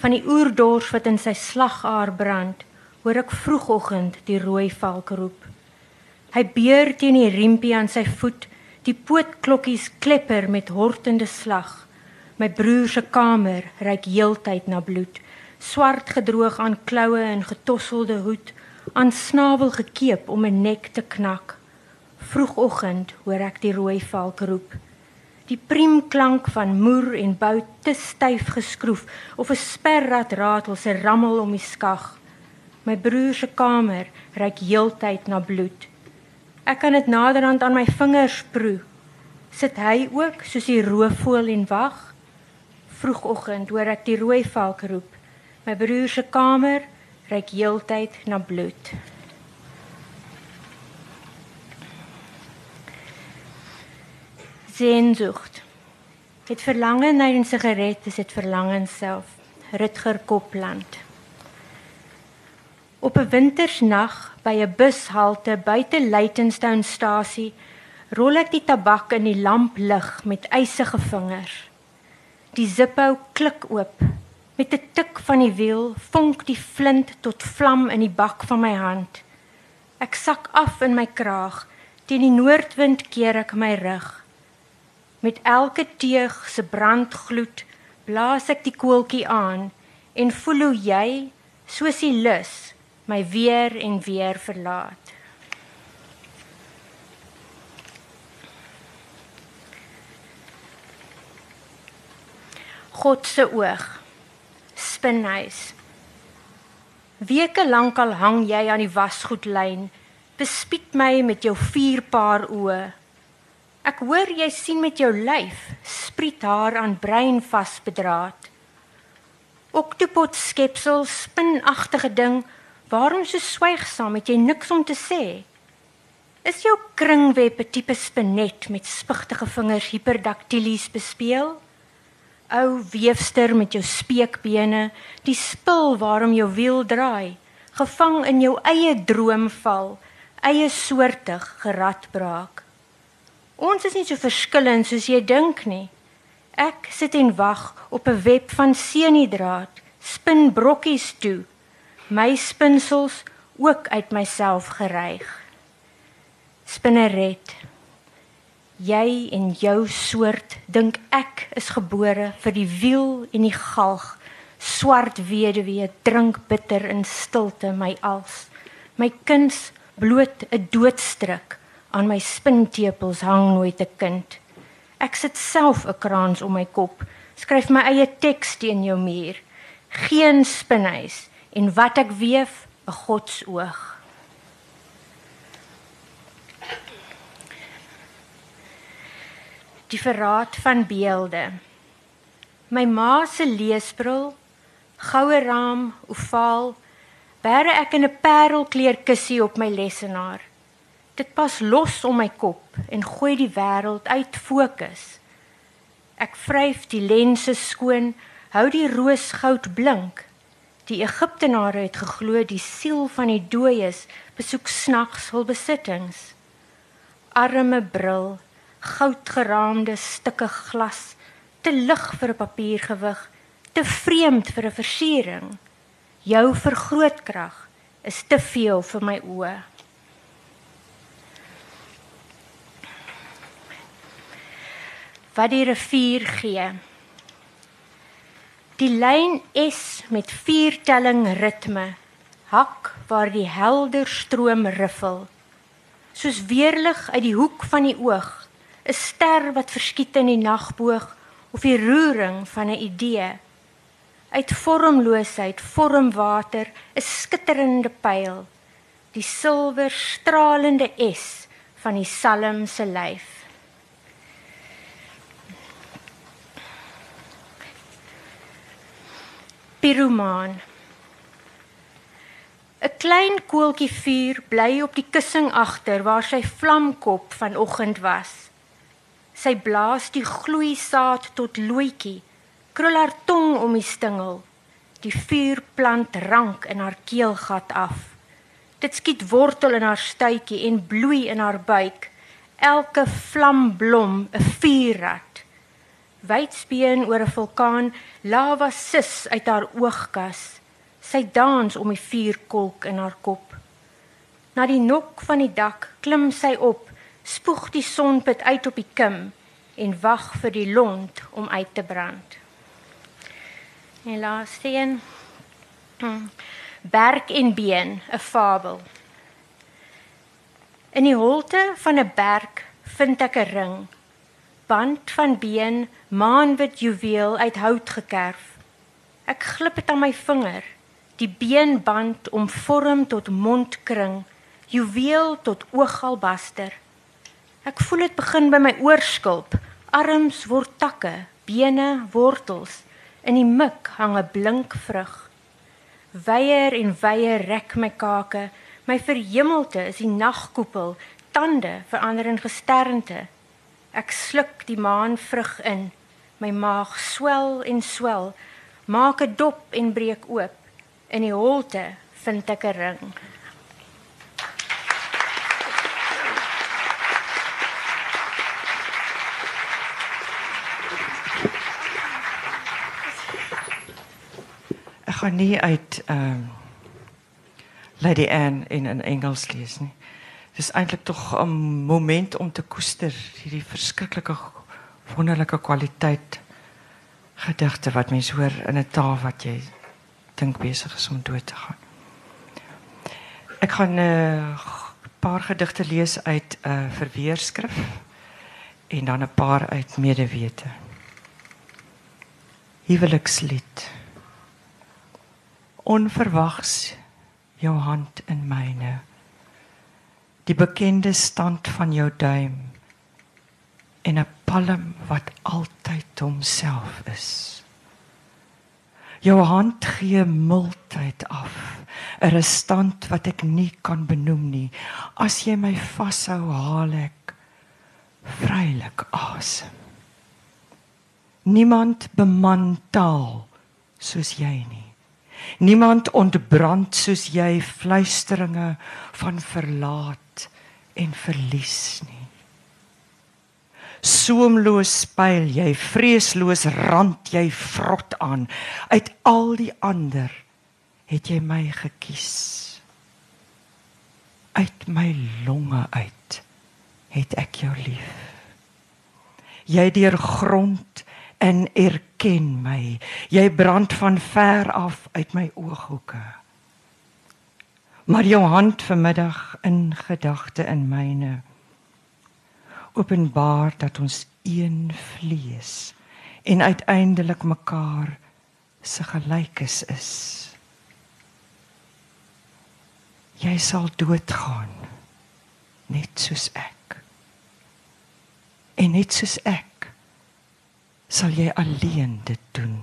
van die oerdors wat in sy slagaar brand, hoor ek vroegoggend die rooi valk roep. Hy beer teen die riempie aan sy voet, die pootklokkies klepper met hortende slag. My broer se kamer ryk heeltyd na bloed, swart gedroog aan kloue en getosselde hoed, aan snavel gekeep om 'n nek te knak. Vroegoggend hoor ek die rooi valk roep. Die priem klank van moer en bout te styf geskroef of 'n sperrat ratel se rammel om die skag. My broer se kamer ryk heeltyd na bloed. Ek kan dit naderhand aan my vingers proe. Sit hy ook soos die roofvoël en wag? Vroegoggend hoor ek die rooi valk roep. My broer se kamer reik heeltyd na bloed. Sehnsucht. Het verlange na 'n sigaret is dit verlange self. Rutger Kopland. Op 'n wintersnag by 'n bushalte buite Leightonstone-stasie rol ek die tabak in die lamplig met eisige vingers. Die ziphou klik oop. Met 'n tik van die wiel vonk die flint tot vlam in die bak van my hand. Ek sak af in my kraag. Teen die noordwind keer ek my rug. Met elke teug se brandgloed blaas ek die koeltjie aan en voel hoe jy soos die lus my weer en weer verlaat. God se oog. Spinhuis. Weke lank al hang jy aan die wasgoedlyn. Bespied my met jou vier paar oë. Ek hoor jy sien met jou lyf, spriet haar aan brein vasbedraad. Oktopot skepsel, spinagtige ding, waarom so swygsam het jy niks om te sê? Is jou kringweb 'n tipe spinet met spigtige vingers hiperdactylies bespeel? Ou weefster met jou speekbene, die spil waarom jou wiel draai, gevang in jou eie droomval, eie soortig geradbraak. Ons is nie so verskillend soos jy dink nie. Ek sit en wag op 'n web van seniedraad, spin brokkies toe. My spinsels ook uit myself gereig. Spinneret jy en jou soort dink ek is gebore vir die wiel en die galg swart weduwee drink bitter in stilte my als. My kuns bloot 'n doodstryk aan my spintepels hang nooit 'n kind. Ek sit self 'n kraans om my kop skryf my eie teks teen jou muur. Geen spinhuis en wat ek weef 'n godsoog die verraad van beelde. My ma se leesbril, goue raam, ovaal, bære ek in 'n parelkleur kussie op my lessenaar. Dit pas los om my kop en gooi die wêreld uit fokus. Ek vryf die lense skoon, hou die roosgoud blink. Die Egiptenare het geglo die siel van die dooies besoek snags hul besittings. Arme bril goudgeraamde stukke glas, te lig vir 'n papiergewig, te vreemd vir 'n versiering. Jou vergrootkrag is te veel vir my oë. Wat die rivier gee. Die lyn is met vier telling ritme, hak waar die helder stroom riffel. Soos weerlig uit die hoek van die oog 'n ster wat verskiet in die nagboog of die roering van 'n idee. Uit vormloosheid vorm water 'n skitterende pyl, die silwer stralende S van die psalm se lyf. Piromaan 'n klein koeltjie vuur bly op die kussing agter waar sy vlamkop vanoggend was. Sy blaas die gloeisaad tot looitjie, krul haar tong om die stingel. Die vuur plant rank in haar keelgat af. Dit skiet wortel in haar stuitjie en bloei in haar buik. Elke vlamblom 'n vuurrad. Wydsbeen oor 'n vulkaan, lava sis uit haar oogkas. Sy dans om die vuurkolk in haar kop. Na die nok van die dak klim sy op, spoeg die sonpit uit op die kim en wag vir die lont om uit te brand. En laaste een. Berg en been, 'n fabel. In die holte van 'n berg vind ek 'n ring. Band van been, maanwit juweel uit hout gekerf. Ek glip dit aan my vinger die beenband omvorm tot mondkring, juweel tot oogalbaster. Ek voel dit begin by my oorskulp, arms word takke, bene wortels, in die mik hang 'n blink vrug. Weier en weier rek my kake, my verhemelte is die nagkoepel, tande verander in gesternte. Ek sluk die maanvrug in, my maag swel en swel, maak 'n dop en breek oop. In die holte vind ek 'n ring. Ek gaan nie uit ehm Lady Anne in 'n Engels lees nie. Dis eintlik tog 'n moment om te koester hierdie verskriklike wonderlike kwaliteit gedigte wat mens hoor in 'n taal wat jy dink besig is om dood te gaan. Ek gaan 'n uh, paar gedigte lees uit 'n verweerskrif en dan 'n paar uit medewete. Huwelikslied. Onverwags jou hand in myne. Die bekende stand van jou duim en 'n palm wat altyd homself is. Jou hand gee mildheid af. 'n Restant wat ek nie kan benoem nie. As jy my vashou, haal ek vrylik asem. Niemand beman taal soos jy nie. Niemand ontbrand soos jy fluisteringe van verlaat en verlies nie. Soemloos spyl jy vreesloos rand jy vrot aan. Uit al die ander het jy my gekies. Uit my longe uit het ek jou lief. Jy deur grond en erken my jy brand van ver af uit my ooghoeke maar jou hand vanmiddag in gedagte in myne openbaar dat ons een vlees en uiteindelik mekaar se gelykes is. Jy sal doodgaan net soos ek. En net soos ek sal jy alleen dit doen.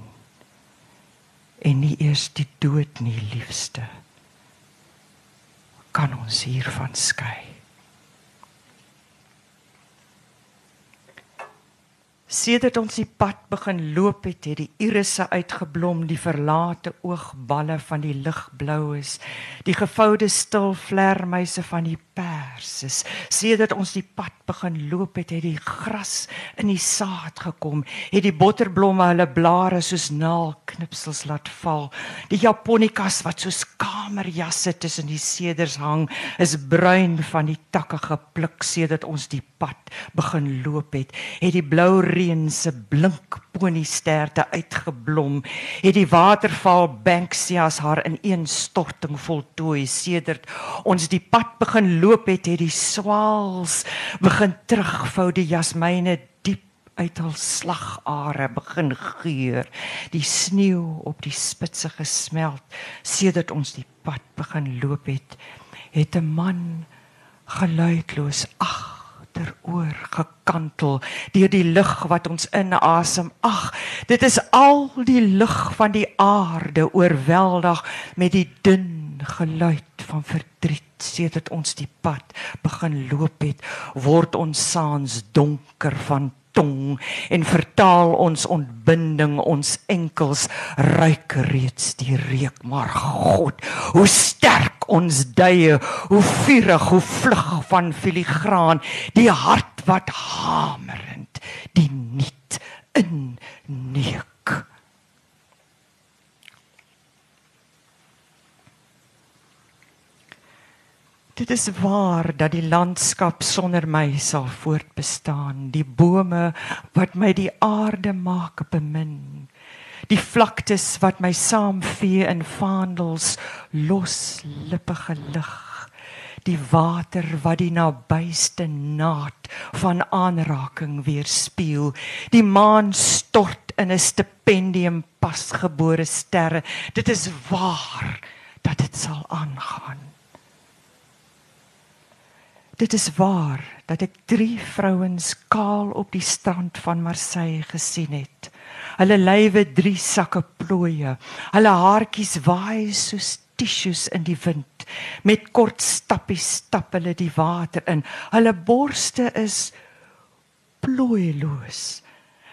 En nie eers die dood nie, liefste. Kan ons hiervan skei? Sedert ons die pad begin loop het, het die irisse uitgeblom, die verlate oogballe van die ligblou is, die gevoude stil vlermuise van die perses. Sedert ons die pad begin loop het, het die gras in die saad gekom, het die botterblomme hulle blare soos naalknipsels laat val. Die japonikas wat soos kamerjasse tussen die seders hang, is bruin van die takke gepluk sedert ons die pad begin loop het, het die blou reën se blink poniesterte uitgeblom, het die waterval Banksias haar in een storting voltooi. Sedert ons die pad begin loop het, het die swaals begin terugvou. Die jasmyne diep uit hul slagare begin geur. Die sneeu op die spitse gesmelt. Sedert ons die pad begin loop het het 'n man geluidloos ag agteroor gekantel deur die lug wat ons inasem. Ag, dit is al die lug van die aarde oorweldig met die dun geluid van verdriet sedert ons die pad begin loop het, word ons saans donker van tong en vertaal ons ontbinding ons enkels ruik reeds die reuk maar God hoe sterk ons duie hoe vurig hoe vlug van filigraan die hart wat hamerend die niet in Dit is waar dat die landskap sonder my sal voortbestaan, die bome wat my die aarde maak bemin, die vlaktes wat my saamvee in vaandels los lippige lig, die water wat die nabyste naad van aanraking weerspieël, die maan stort in 'n stipendium pasgebore sterre. Dit is waar dat dit sal aangaan. Dit is waar dat ek drie vrouens kaal op die strand van Marseille gesien het. Hulle lywe drie sakke plooie. Hulle haartjies waai soos tissues in die wind. Met kort stappies stap hulle die water in. Hulle borste is plooieloos.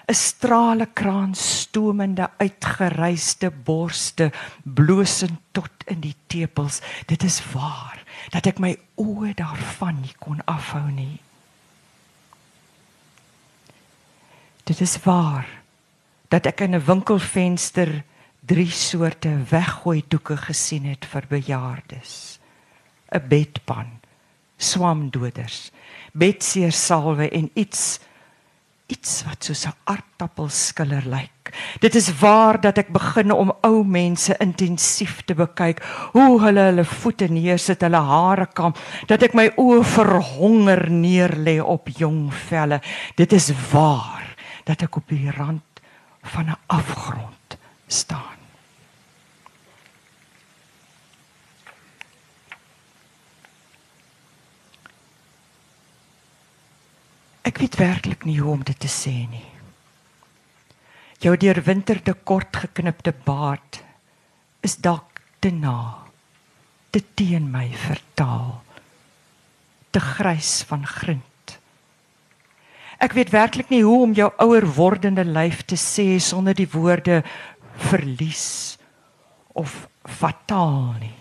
'n Strale kraan stomende uitgereisde borste bloosend tot in die tepels. Dit is waar dat ek my oë daarvan nie kon afhou nie. Dit is waar dat ek in 'n winkelfenster drie soorte weggooi doeke gesien het vir bejaardes. 'n Bedpan, swamdoders, bedseer salwe en iets iets wat soos 'n aardappelskiller lyk. Dit is waar dat ek begin om ou mense intensief te bekyk, hoe hulle hulle voete neersit, hulle hare kam, dat ek my oë verhonger neerlê op jong velle. Dit is waar dat ek op die rand van 'n afgrond staan. Ek weet werklik nie hoe om dit te sê nie. Jou deurwinterde kort geknipte baard is dalk te na, te teen my vertaal, te grys van grind. Ek weet werklik nie hoe om jou ouer wordende lyf te sê sonder die woorde verlies of fataal nie.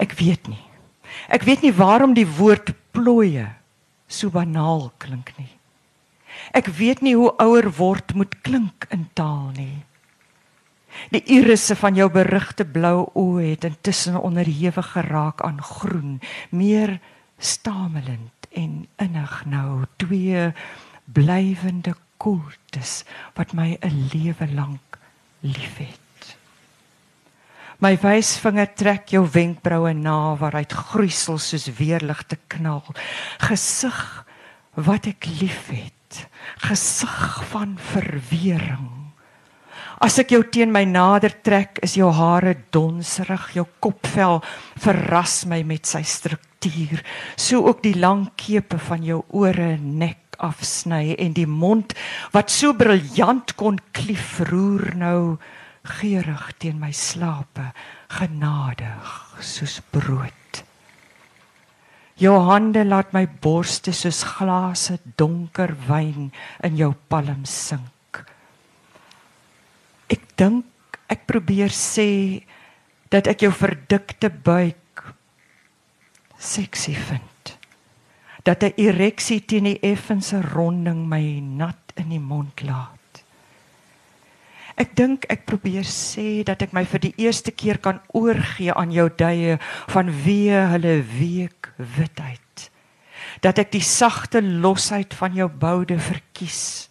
Ek weet nie. Ek weet nie waarom die woord plooie so banaal klink nie. Ek weet nie hoe ouer word moet klink in taal nie. Die irisse van jou berigte blou oë het intussen onderhewig geraak aan groen, meer stamelend en innig nou twee blywende koeltes wat my 'n lewe lank liefhet. My wysvinger trek jou wenkbroue na waaruit groeisel soos weerligte knal. Gesig wat ek liefhet. Gesig van verwering. As ek jou teen my nader trek, is jou hare donserig, jou kopvel verras my met sy struktuur, so ook die lang kepe van jou ore nek afsny en die mond wat so briljant kon klief roer nou geurig teen my slape, genadig soos brood. Jou hande laat my borste soos glase donker wyn in jou palm sink. Ek dink ek probeer sê dat ek jou verdikte buik seksie vind. Dat 'n ereksie teen die effense ronding my nat in die mond laat. Ek dink ek probeer sê dat ek my vir die eerste keer kan oorgee aan jou duie van wie hulle week witheid. Dat ek die sagte losheid van jou boude verkies.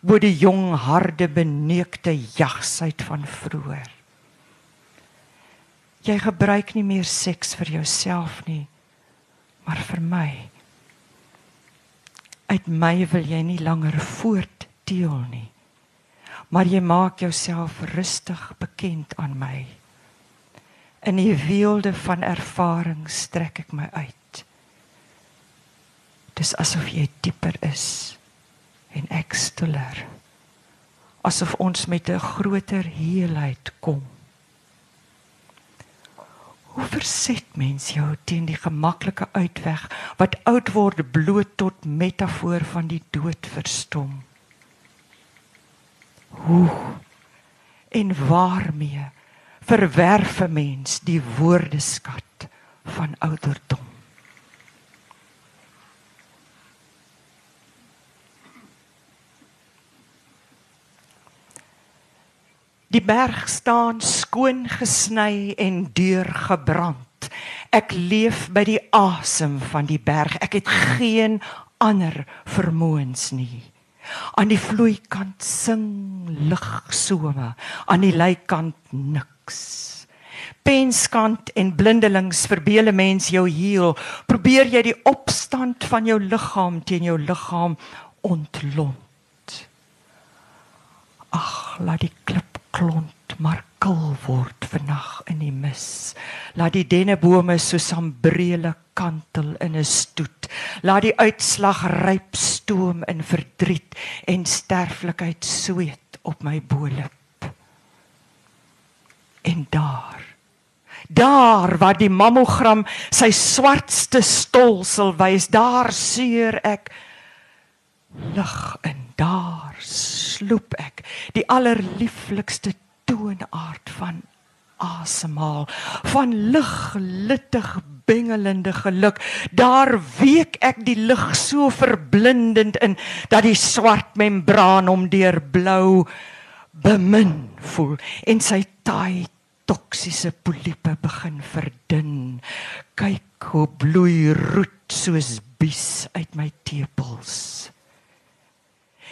bo die jong harde beneukte jagsheid van vroeër. Jy gebruik nie meer seks vir jouself nie, maar vir my. Uit my wil jy nie langer voortdeel nie. Maar jy maak jouself rustig bekend aan my. In die weelde van ervaring strek ek my uit. Dis asof jy dieper is en ek stiller. Asof ons met 'n groter heelheid kom. Hoe verset mens jou teen die gemaklike uitweg wat oud word bloot tot metafoor van die dood verstom? Hoe en waarmee verwerf 'n mens die woordeskat van ouderdom? Die berg staan skoon gesny en deurgebrand. Ek leef by die asem van die berg. Ek het geen ander vermoëns nie. Aan die vloeikant sing ligsome, aan die lykant niks. Penskant en blindelings verbeel 'n mens jou heel. Probeer jy die opstand van jou liggaam teen jou liggaam ontlont. Ag, laat die klip klont maar kil word vannag in die mis. Laat die dennebome so sambrele kantel in 'n stoet. Laat die uitslag ryp stoom in verdriet en sterflikheid sweet op my bolip. En daar Daar waar die mammogram sy swartste stolsel wys, daar seer ek lig in daar sloep ek die allerlieflikste toonaard van asemhaal. Van liglittig bengelende geluk. Daar week ek die lig so verblindend in dat die swart membraan om deur blou bemin voel en sy taai toksiese poliepe begin verdun. Kyk hoe bloei roet soos bies uit my tepels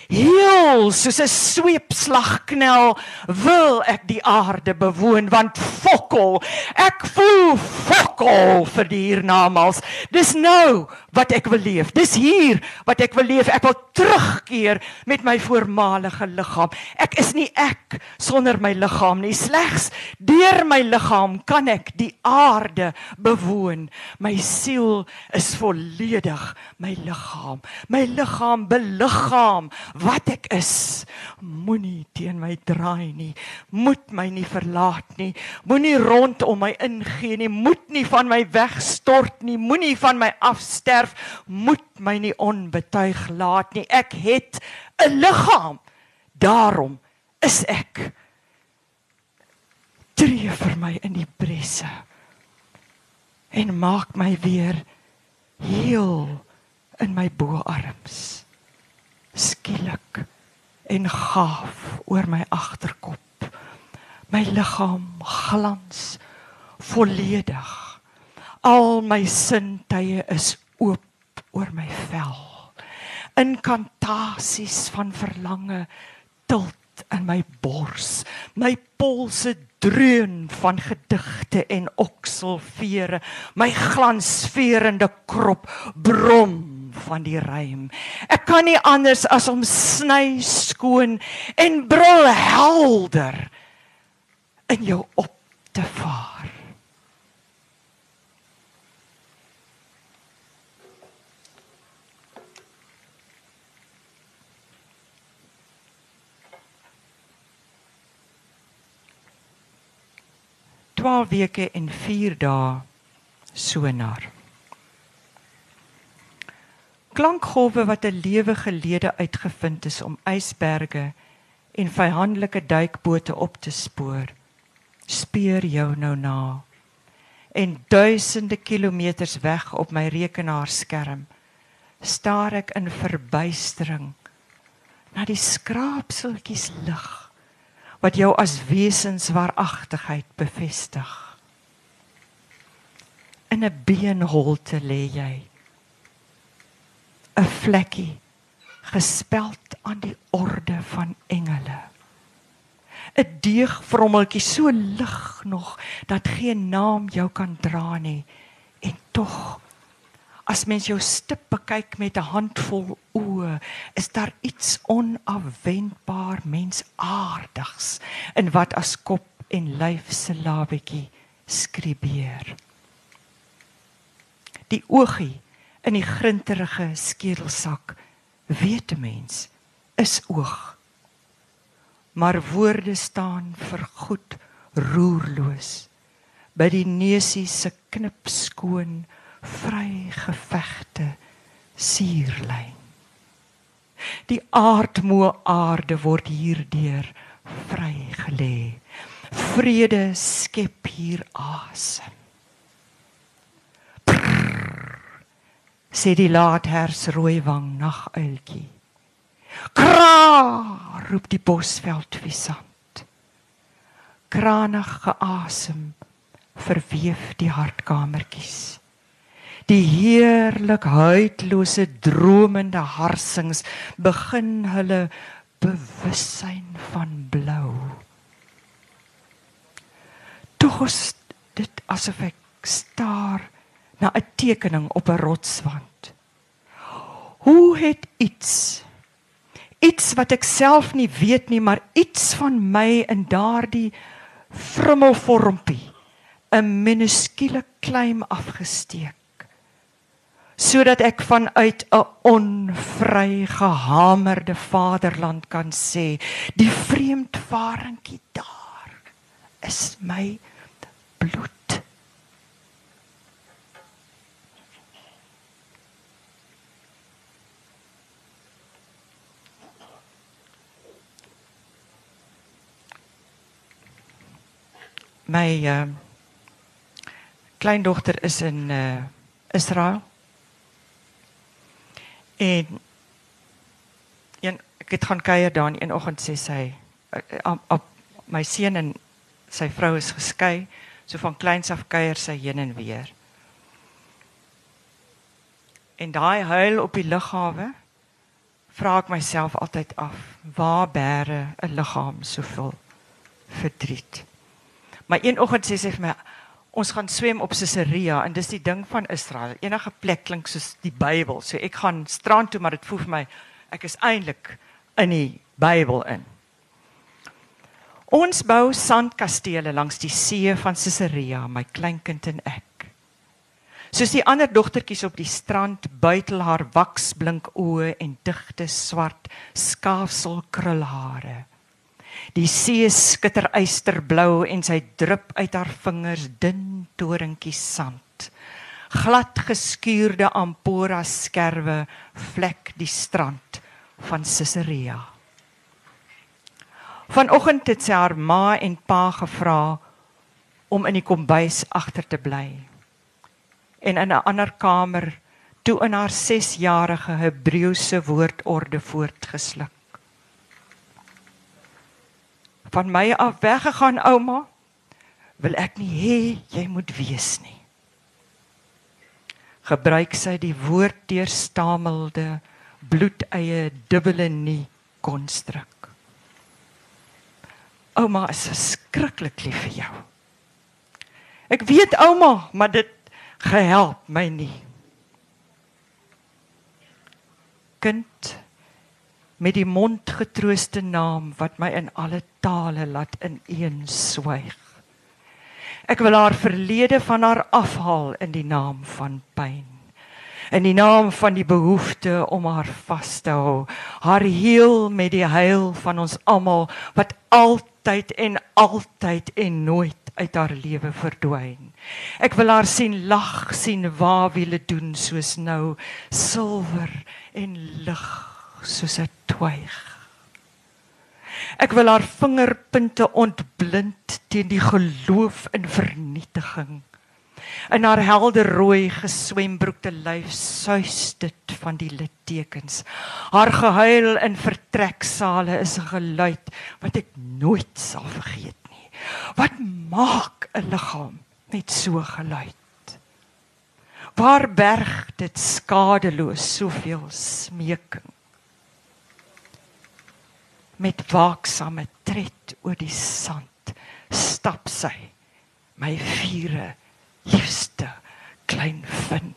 heel soos 'n sweepslagknel wil ek die aarde bewoon want fokol ek voel fokol vir die hiernamaals. Dis nou wat ek wil leef. Dis hier wat ek wil leef. Ek wil terugkeer met my voormalige liggaam. Ek is nie ek sonder my liggaam nie. Slegs deur my liggaam kan ek die aarde bewoon. My siel is volledig my liggaam. My liggaam beliggaam wat ek is. Moenie teen my draai nie. Moet my nie verlaat nie. Moenie rondom my ingee nie. Moet nie van my wegstort nie. Moenie van my afsterf. Moet my nie onbetuig laat nie. Ek het 'n liggaam. Daarom is ek tree vir my in die bresse en maak my weer heel in my boarms skielik en gaaf oor my agterkop. My liggaam glans volledig. Al my sintuie is oop oor my vel. Inkantasies van verlange tilt in my bors. My polse dreun van gedigte en okselvere. My glansveerende krop brom van die rym. Ek kan nie anders as om sny skoon en brul helder in jou op te vaar. Twaalf weke en 4 dae sonar klankgolwe wat 'n lewe gelede uitgevind is om ysberge en vyandelike duikbote op te spoor. Speur jou nou na. En duisende kilometers weg op my rekenaarskerm staar ek in verbuistering na die skraapseltjies lig wat jou as wesenswaaragtigheid bevestig. In 'n beenholte lê jy 'n vlekkie gespeld aan die orde van engele. 'n Deegvrommeltjie so lig nog dat geen naam jou kan dra nie en tog as mens jou stip bekyk met 'n handvol oë is daar iets onafwendbaar mensaardigs in wat as kop en lyf se labetjie skrybeer die oogie in die grinterige skedelsak. Weet 'n mens is oog. Maar woorde staan vir goed roerloos. By die neusie se knipskoon vry gevegte suurlyn die aardmoe aarde word hierdeur vry gelê vrede skep hier asem sê die laathers rooiwang naguiltjie. Kra! roep die bosveld visant. Kranig geasem verweef die hartkamertjies. Die heerlik huidlose dromende harsings begin hulle bewussyn van blou. Tog is dit asof ek staar na 'n tekening op 'n rotswand. Hoe het iets iets wat ek self nie weet nie, maar iets van my in daardie vrummelvormpie 'n minuskule kleim afgesteek sodat ek vanuit 'n onvry gehamerde vaderland kan sê die vreemdvaringkie daar is my bloed my uh, kleindogter is in uh, Israel. En een ek het gaan kuier daar en een oggend sê sy uh, uh, my seun en sy vrou is geskei, so van kleins af kuier sy heen en weer. En daai huil op die lughawe vra ek myself altyd af, waar bære 'n liggaam soveel verdriet? Maar een oggend sê sy vir my ons gaan swem op Caesarea en dis die ding van Israel. Enige plek klink soos die Bybel. So ek gaan strand toe, maar dit voel vir my ek is eintlik in die Bybel in. Ons bou sandkastele langs die see van Caesarea, my kleinkind en ek. Soos die ander dogtertjies op die strand buitel haar waksblink oë en digte swart skaafselkrulhare. Die see skitter eysterblou en sy drup uit haar vingers dun toringkies sand. Glad geskuurde ampora skerwe vlek die strand van Caesarea. Vanoggend het sy haar ma en pa gevra om in die kombuis agter te bly. En in 'n ander kamer toe in haar 6-jarige Hebreëse woordorde voortgesluk van my af weggegaan ouma. Wil ek nie hê jy moet wees nie. Gebruik sy die woord deurstamelde bloedeie dubbele nie konstruk. Ouma is skrikkelik lief vir jou. Ek weet ouma maar dit gehelp my nie. Kind met die mondgetrooste naam wat my in alle tale laat ineen swyg. Ek wil haar verlede van haar afhaal in die naam van pyn. In die naam van die behoefte om haar vas te hou, haar heel met die heil van ons almal wat altyd en altyd en nooit uit haar lewe verdwyn. Ek wil haar sien lag, sien waar wiele doen soos nou silwer en lig soos 'n twyg. Ek wil haar vingerpunte ontblind teen die geloof in vernietiging. In haar helder rooi geswembroekte lyf suis dit van die littekens. Haar gehuil in vertreksale is 'n geluid wat ek nooit sal vergeet nie. Wat maak 'n liggaam met so geluid? Waar berg dit skadeloos soveel smeking? Met waaksame tred oor die sand stap sy my vure liefste klein vin.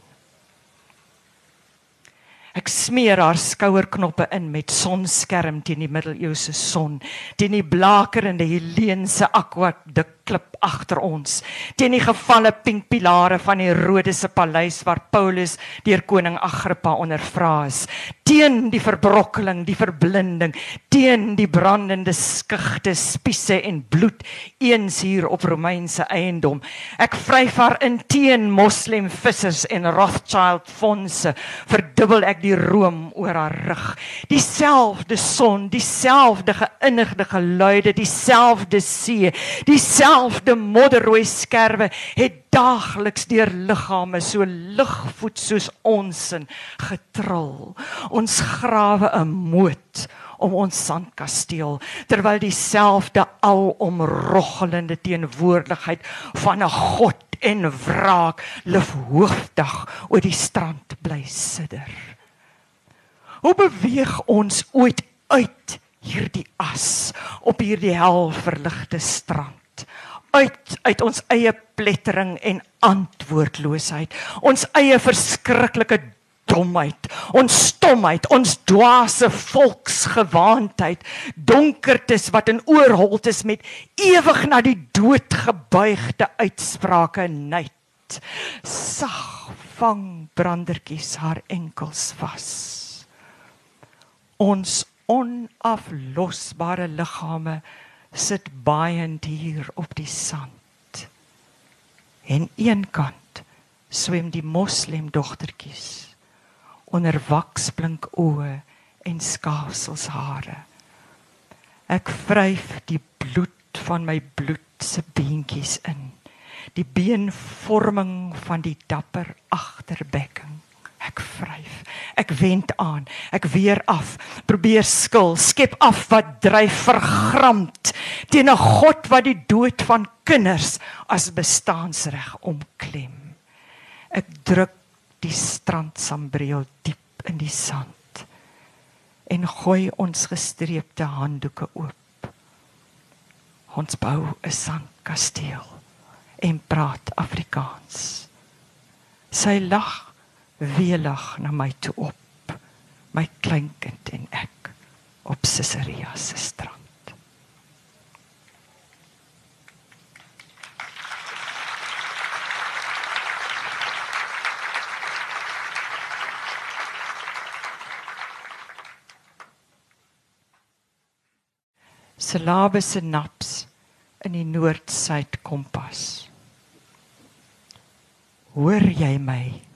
Ek smeer haar skouerknoppe in met sonskerm teen die middeleeuse son, teen die blakerende Heleense akwadik klip agter ons, teen die gevalle pink pilare van die Rodese paleis waar Paulus deur koning Agrippa ondervra is, teen die verbrokkeling, die verblinding, teen die brandende skugte, spiese en bloed eens hier op Romeinse eiendom. Ek vryf haar in teen moslem vissers en Rothschild fondse, verdubbel ek die room oor haar rug. Dieselfde son, dieselfde geinnigde geluide, dieselfde see, dieselfde modderrooi skerwe het daagliks deur liggame so ligvoet soos ons in getril. Ons grawe 'n moot om ons sandkasteel terwyl dieselfde alomroggelende teenwoordigheid van 'n god en wraak lifhoofdig oor die strand bly sidder. Hoe beweeg ons ooit uit hierdie as op hierdie helverligte strand? Uit uit ons eie plettering en antwoordloosheid, ons eie verskriklike domheid, ons stomheid, ons dwaase volksgewaandheid, donkertes wat in oorholtes met ewig na die dood gebuigde uitsprake net. Sag vang brandertjies haar enkels vas. Ons onaflosbare liggame sit baaiend hier op die sand. En eenkant swem die moslem dogtertjies onder waksblink oë en skaafsels hare. Ek vryf die bloed van my bloed se beentjies in. Die beenvorming van die dapper agterbekking. Ek vryf. Ek wend aan. Ek weer af. Probeer skil. Skep af wat dryf vergramd teen 'n God wat die dood van kinders as bestaansreg omklem. Ek druk die strandsambreel diep in die sand en gooi ons gestreepte handdoeke oop. Ons bou 'n sandkasteel en praat Afrikaans. Sy lag welig na my toe op my kleinkind en ek op Caesarea se strand Syllabe se naps in die noord-suid kompas. Hoor jy my?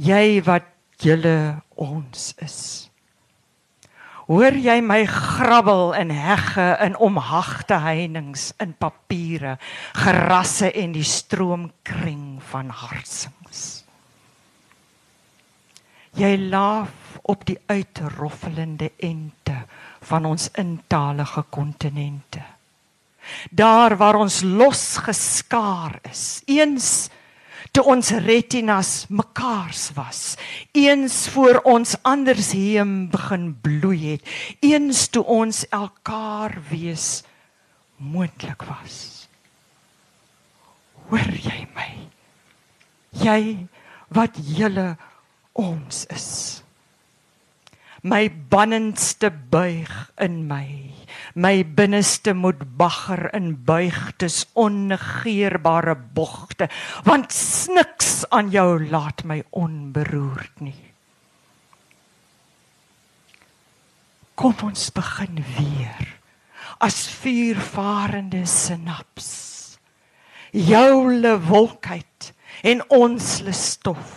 Jy wat julle ons is. Hoor jy my grabbel in hegge in omhagte heininge in papiere, gerasse en die stroomkring van harsings. Jy laaf op die uitroffelende ente van ons intalige kontinente. Daar waar ons losgeskaar is, eens toe ons retinas mekaars was eens voor ons anders heem begin bloei het eens toe ons elkaar wees moontlik was. Hoor jy my? Jy wat julle ons is my bannendste buig in my. My binneste moet bagger in buigtes onnegeerbare bogte want niks aan jou laat my onberoerd nie. Kom ons begin weer as vuurvarende sinaps. Joule wolkheid en ons stof.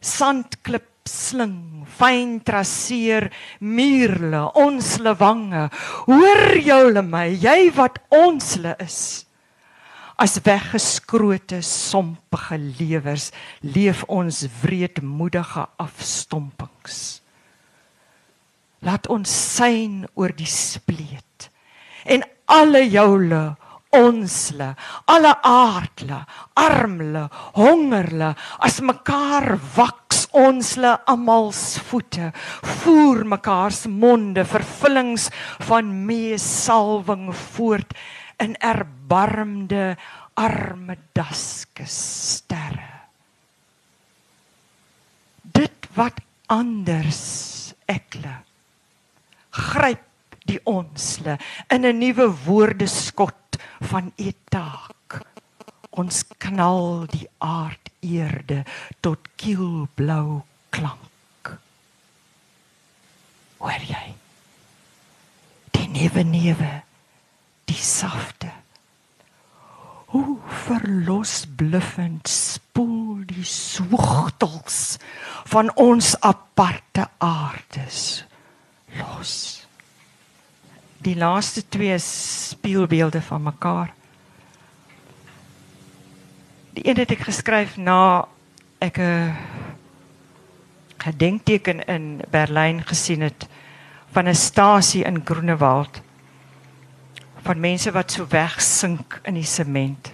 Sandklip sling, fyn traseer, muurle, ons lewange. Hoor joule my, jy wat ons le is. As weggeskrote sompige lewers leef ons wreedmoedige afstompings. Laat ons syn oor die spleet en alle joule onsle alle aardle armle hongerle as mekaar waks ons le almal se voete voer mekaar se monde vervullings van meesalwing voort in erbarmde arme daskes sterre. Dit wat anders ekle gryp die onsle in 'n nuwe woordeskot van etaak ons knal die aardeerde tot kielblou klank. Hoor jy? Die newe newe die safte. Hoe verlos bluffend spoel die swoegtels van ons aparte aardes los. Die laaste twee spieelbeelde van mekaar die een het ek geskryf na ek 'n gedenkteken in Berlyn gesien het van 'n stasie in Groenewald van mense wat so wegsink in die sement.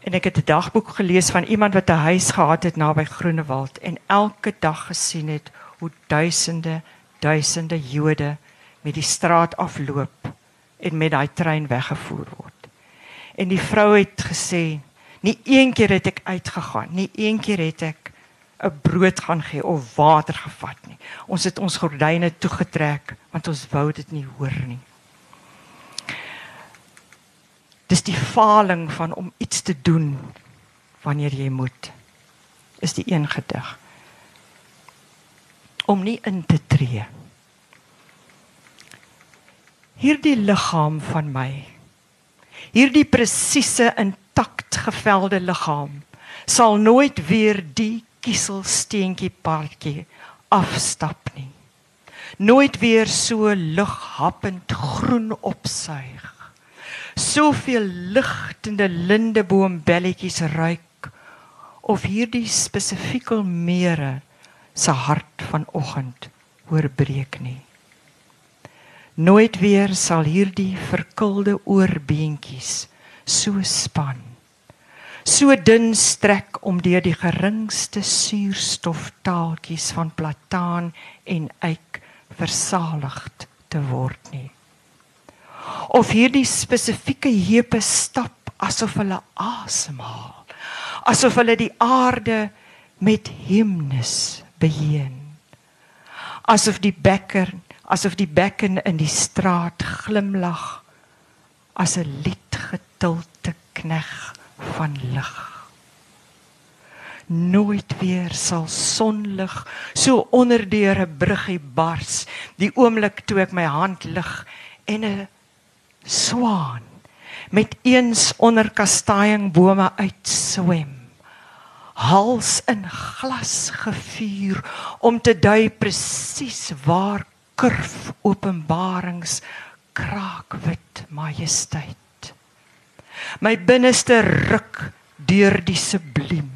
En ek het 'n dagboek gelees van iemand wat 'n huis gehad het naby Groenewald en elke dag gesien het hoe duisende duisende Jode met die straat afloop en met daai trein weggevoer word. En die vrou het gesê, nie een keer het ek uitgegaan, nie een keer het ek 'n brood gaan gee of water gevat nie. Ons het ons gordyne toegetrek want ons wou dit nie hoor nie. Dis die faling van om iets te doen wanneer jy moet. Is die een gedig. Om nie in te tree. Hierdie liggaam van my. Hierdie presiese intakt gevelde liggaam sal nooit weer die kieselsteentjie paadjie afstap nie. Nooit weer so lughappend groen opsuig. Soveel ligtende lindeboombelletjies ruik of hierdie spesifieke mere se hart vanoggend oorbreek nie. Nooit weer sal hierdie verkilde oorbeentjies so span. So dun strek om deur die geringste suurstoftaaltjies van plataan en eik versaligd te word nie. Of hierdie spesifieke heupe stap asof hulle asemhaal, asof hulle die aarde met himnes beheer. Asof die bekker asof die bekken in die straat glimlag as 'n liedgetilte knegg van lig. Nooit weer sal sonlig so onderdeur 'n bruggie bars die oomblik toe ek my hand lig en 'n swaan met eens onder kastanjebome uitswem hals in glas gevuur om te dui presies waar kurf openbarings kraakwit majesteit. My binneste ruk deur die subliem.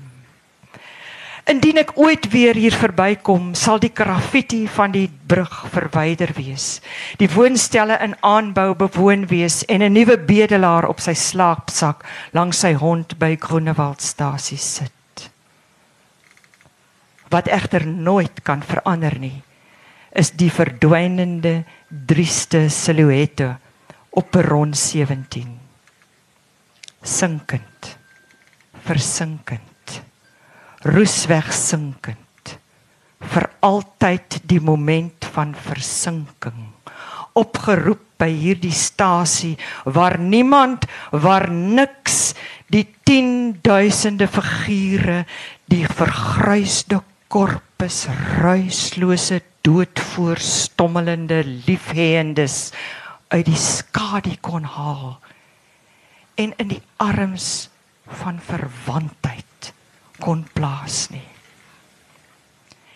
Indien ek ooit weer hier verbykom sal die graffiti van die brug verwyder wees. Die woonstelle in aanbou bewoon wees en 'n nuwe bedelaar op sy slaapsak langs sy hond by Groenewaldstasie sit. Wat egter nooit kan verander nie is die verdwynende drieste silhouette op perron 17 sinkend versinkend roesweg sinkend vir altyd die moment van versinking opgeroep by hierdie stasie waar niemand waar niks die 10000de figure die vergruisde korpus ruislose doodvoorstommelende liefheendes uit die skadu kon haal en in die arms van verwantheid kon plaas nie.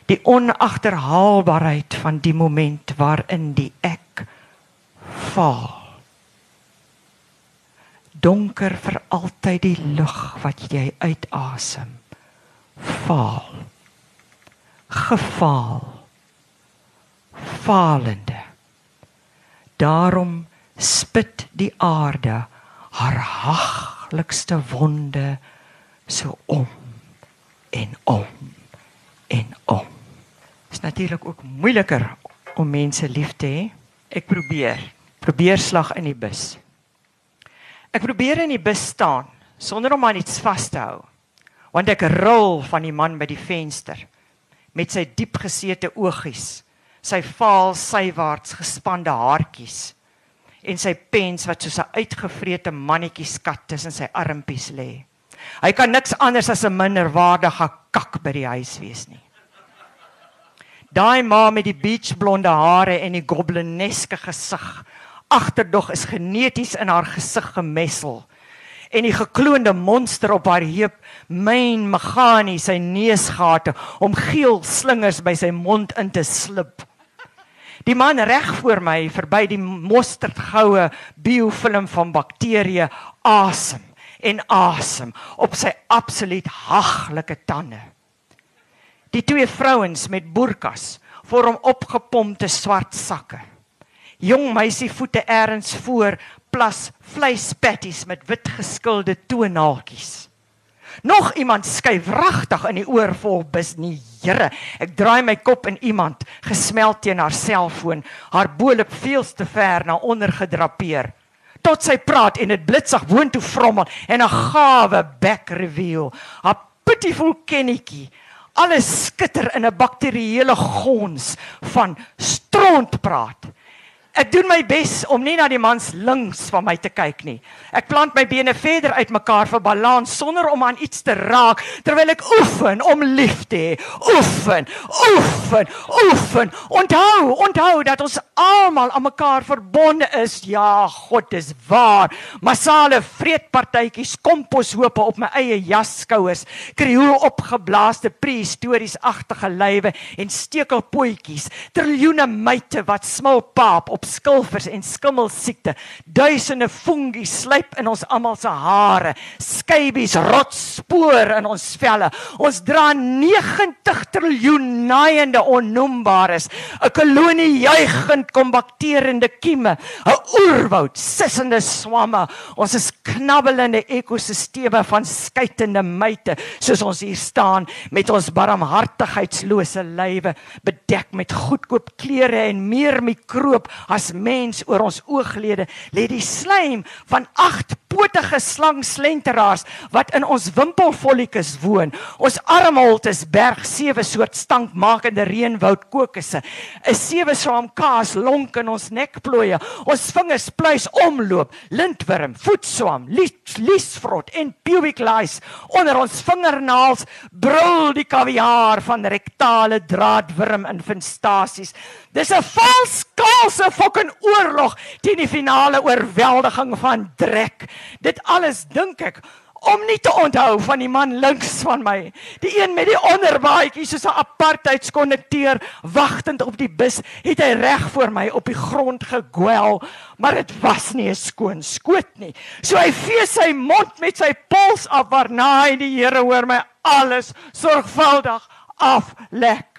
Die onagterhaalbaarheid van die moment waarin die ek val donker vir altyd die lug wat jy uitasem. Val gefaal falende. Daarom spit die aarde haar haglikste wonde so om en om en om. Dit is natuurlik ook moeiliker om mense lief te hê. Ek probeer. Probeer slag in die bus. Ek probeer in die bus staan sonder om aan iets vas te hou. Want ek rol van die man by die venster met sy diepgesete oogies, sy vaal sywaarts gespande haartjies en sy pens wat soos 'n uitgevrete mannetjie skat tussen sy armpies lê. Hy kan niks anders as 'n minderwaardige kak by die huis wees nie. Daai ma met die beachblonde hare en die goblineske gesig agterdog is geneties in haar gesig gemessel en die gekloonde monster op haar heup myn meganies sy neusgate om geel slingers by sy mond in te slip. Die man reg voor my verby die mosterdgoue biofilm van bakterieë asem en asem op sy absoluut haglike tande. Die twee vrouens met burkas vorm opgepompte swart sakke. Jong meisie voete ergens voor plas vleispatties met wit geskilde toenaaltjies. Nog iemand skuif wragtig in die oor vol bis nie. Here, ek draai my kop in iemand gesmeld teen haar selfoon, haar boelop veel te ver na onder gedrapeer. Tot sy praat en dit blitsig woontoe vrommel en 'n gawe back reveal. Haar pitiful kennetjie alles skitter in 'n bakterieële gons van stront praat. Ek doen my bes om nie na die mans links van my te kyk nie. Ek plant my bene verder uitmekaar vir balans sonder om aan iets te raak terwyl ek oefen om lief te hê. Oefen, oefen, oefen. Onthou, onthou dat ons almal aan mekaar verbonde is. Ja, God is waar. Massale vreedpartytjies, komposhope op my eie jasskouers, krioel opgeblaaste prehistories agtige lywe en stekelpotjies, triljoene myte wat smil paap op skilvers en skimmel siekte. Duisende fungi sluip in ons almal se hare, skybies rot spoor in ons velle. Ons dra 90 triljoen naaiende onnoembares, 'n kolonie juigend kombakterende kieme, 'n oerwoud sissende swamme. Ons is knabbelende ekosisteme van skytende myte, soos ons hier staan met ons barmhartigheidslose lywe bedek met goedkoop klere en meer mikroop as mens oor ons ooglede lê die slaim van agtpotige slangslenteraars wat in ons wimpelfollikus woon. Ons armholtes berg sewe soort stankmakende reënwoud kokosse. 'n Sewe saam kaas lonk in ons nekplooie. Ons vingers pluis omloop, lintworm, voetswam, lies, liesvrot en pubic lice onder ons vingernaels brul die kaviaar van rektale draadwurm infestasies. Dis 'n vals kaalse fucking oorlog teen die finale oorweldiging van drek. Dit alles dink ek om nie te onthou van die man links van my, die een met die onderbaadjie soos 'n apartheidskonnekteur wagtend op die bus, het hy reg voor my op die grond gegwel, maar dit was nie 'n skoon skoot nie. So hy vee sy mond met sy pols af waarna hy die Here hoor my alles sorgvuldig aflek.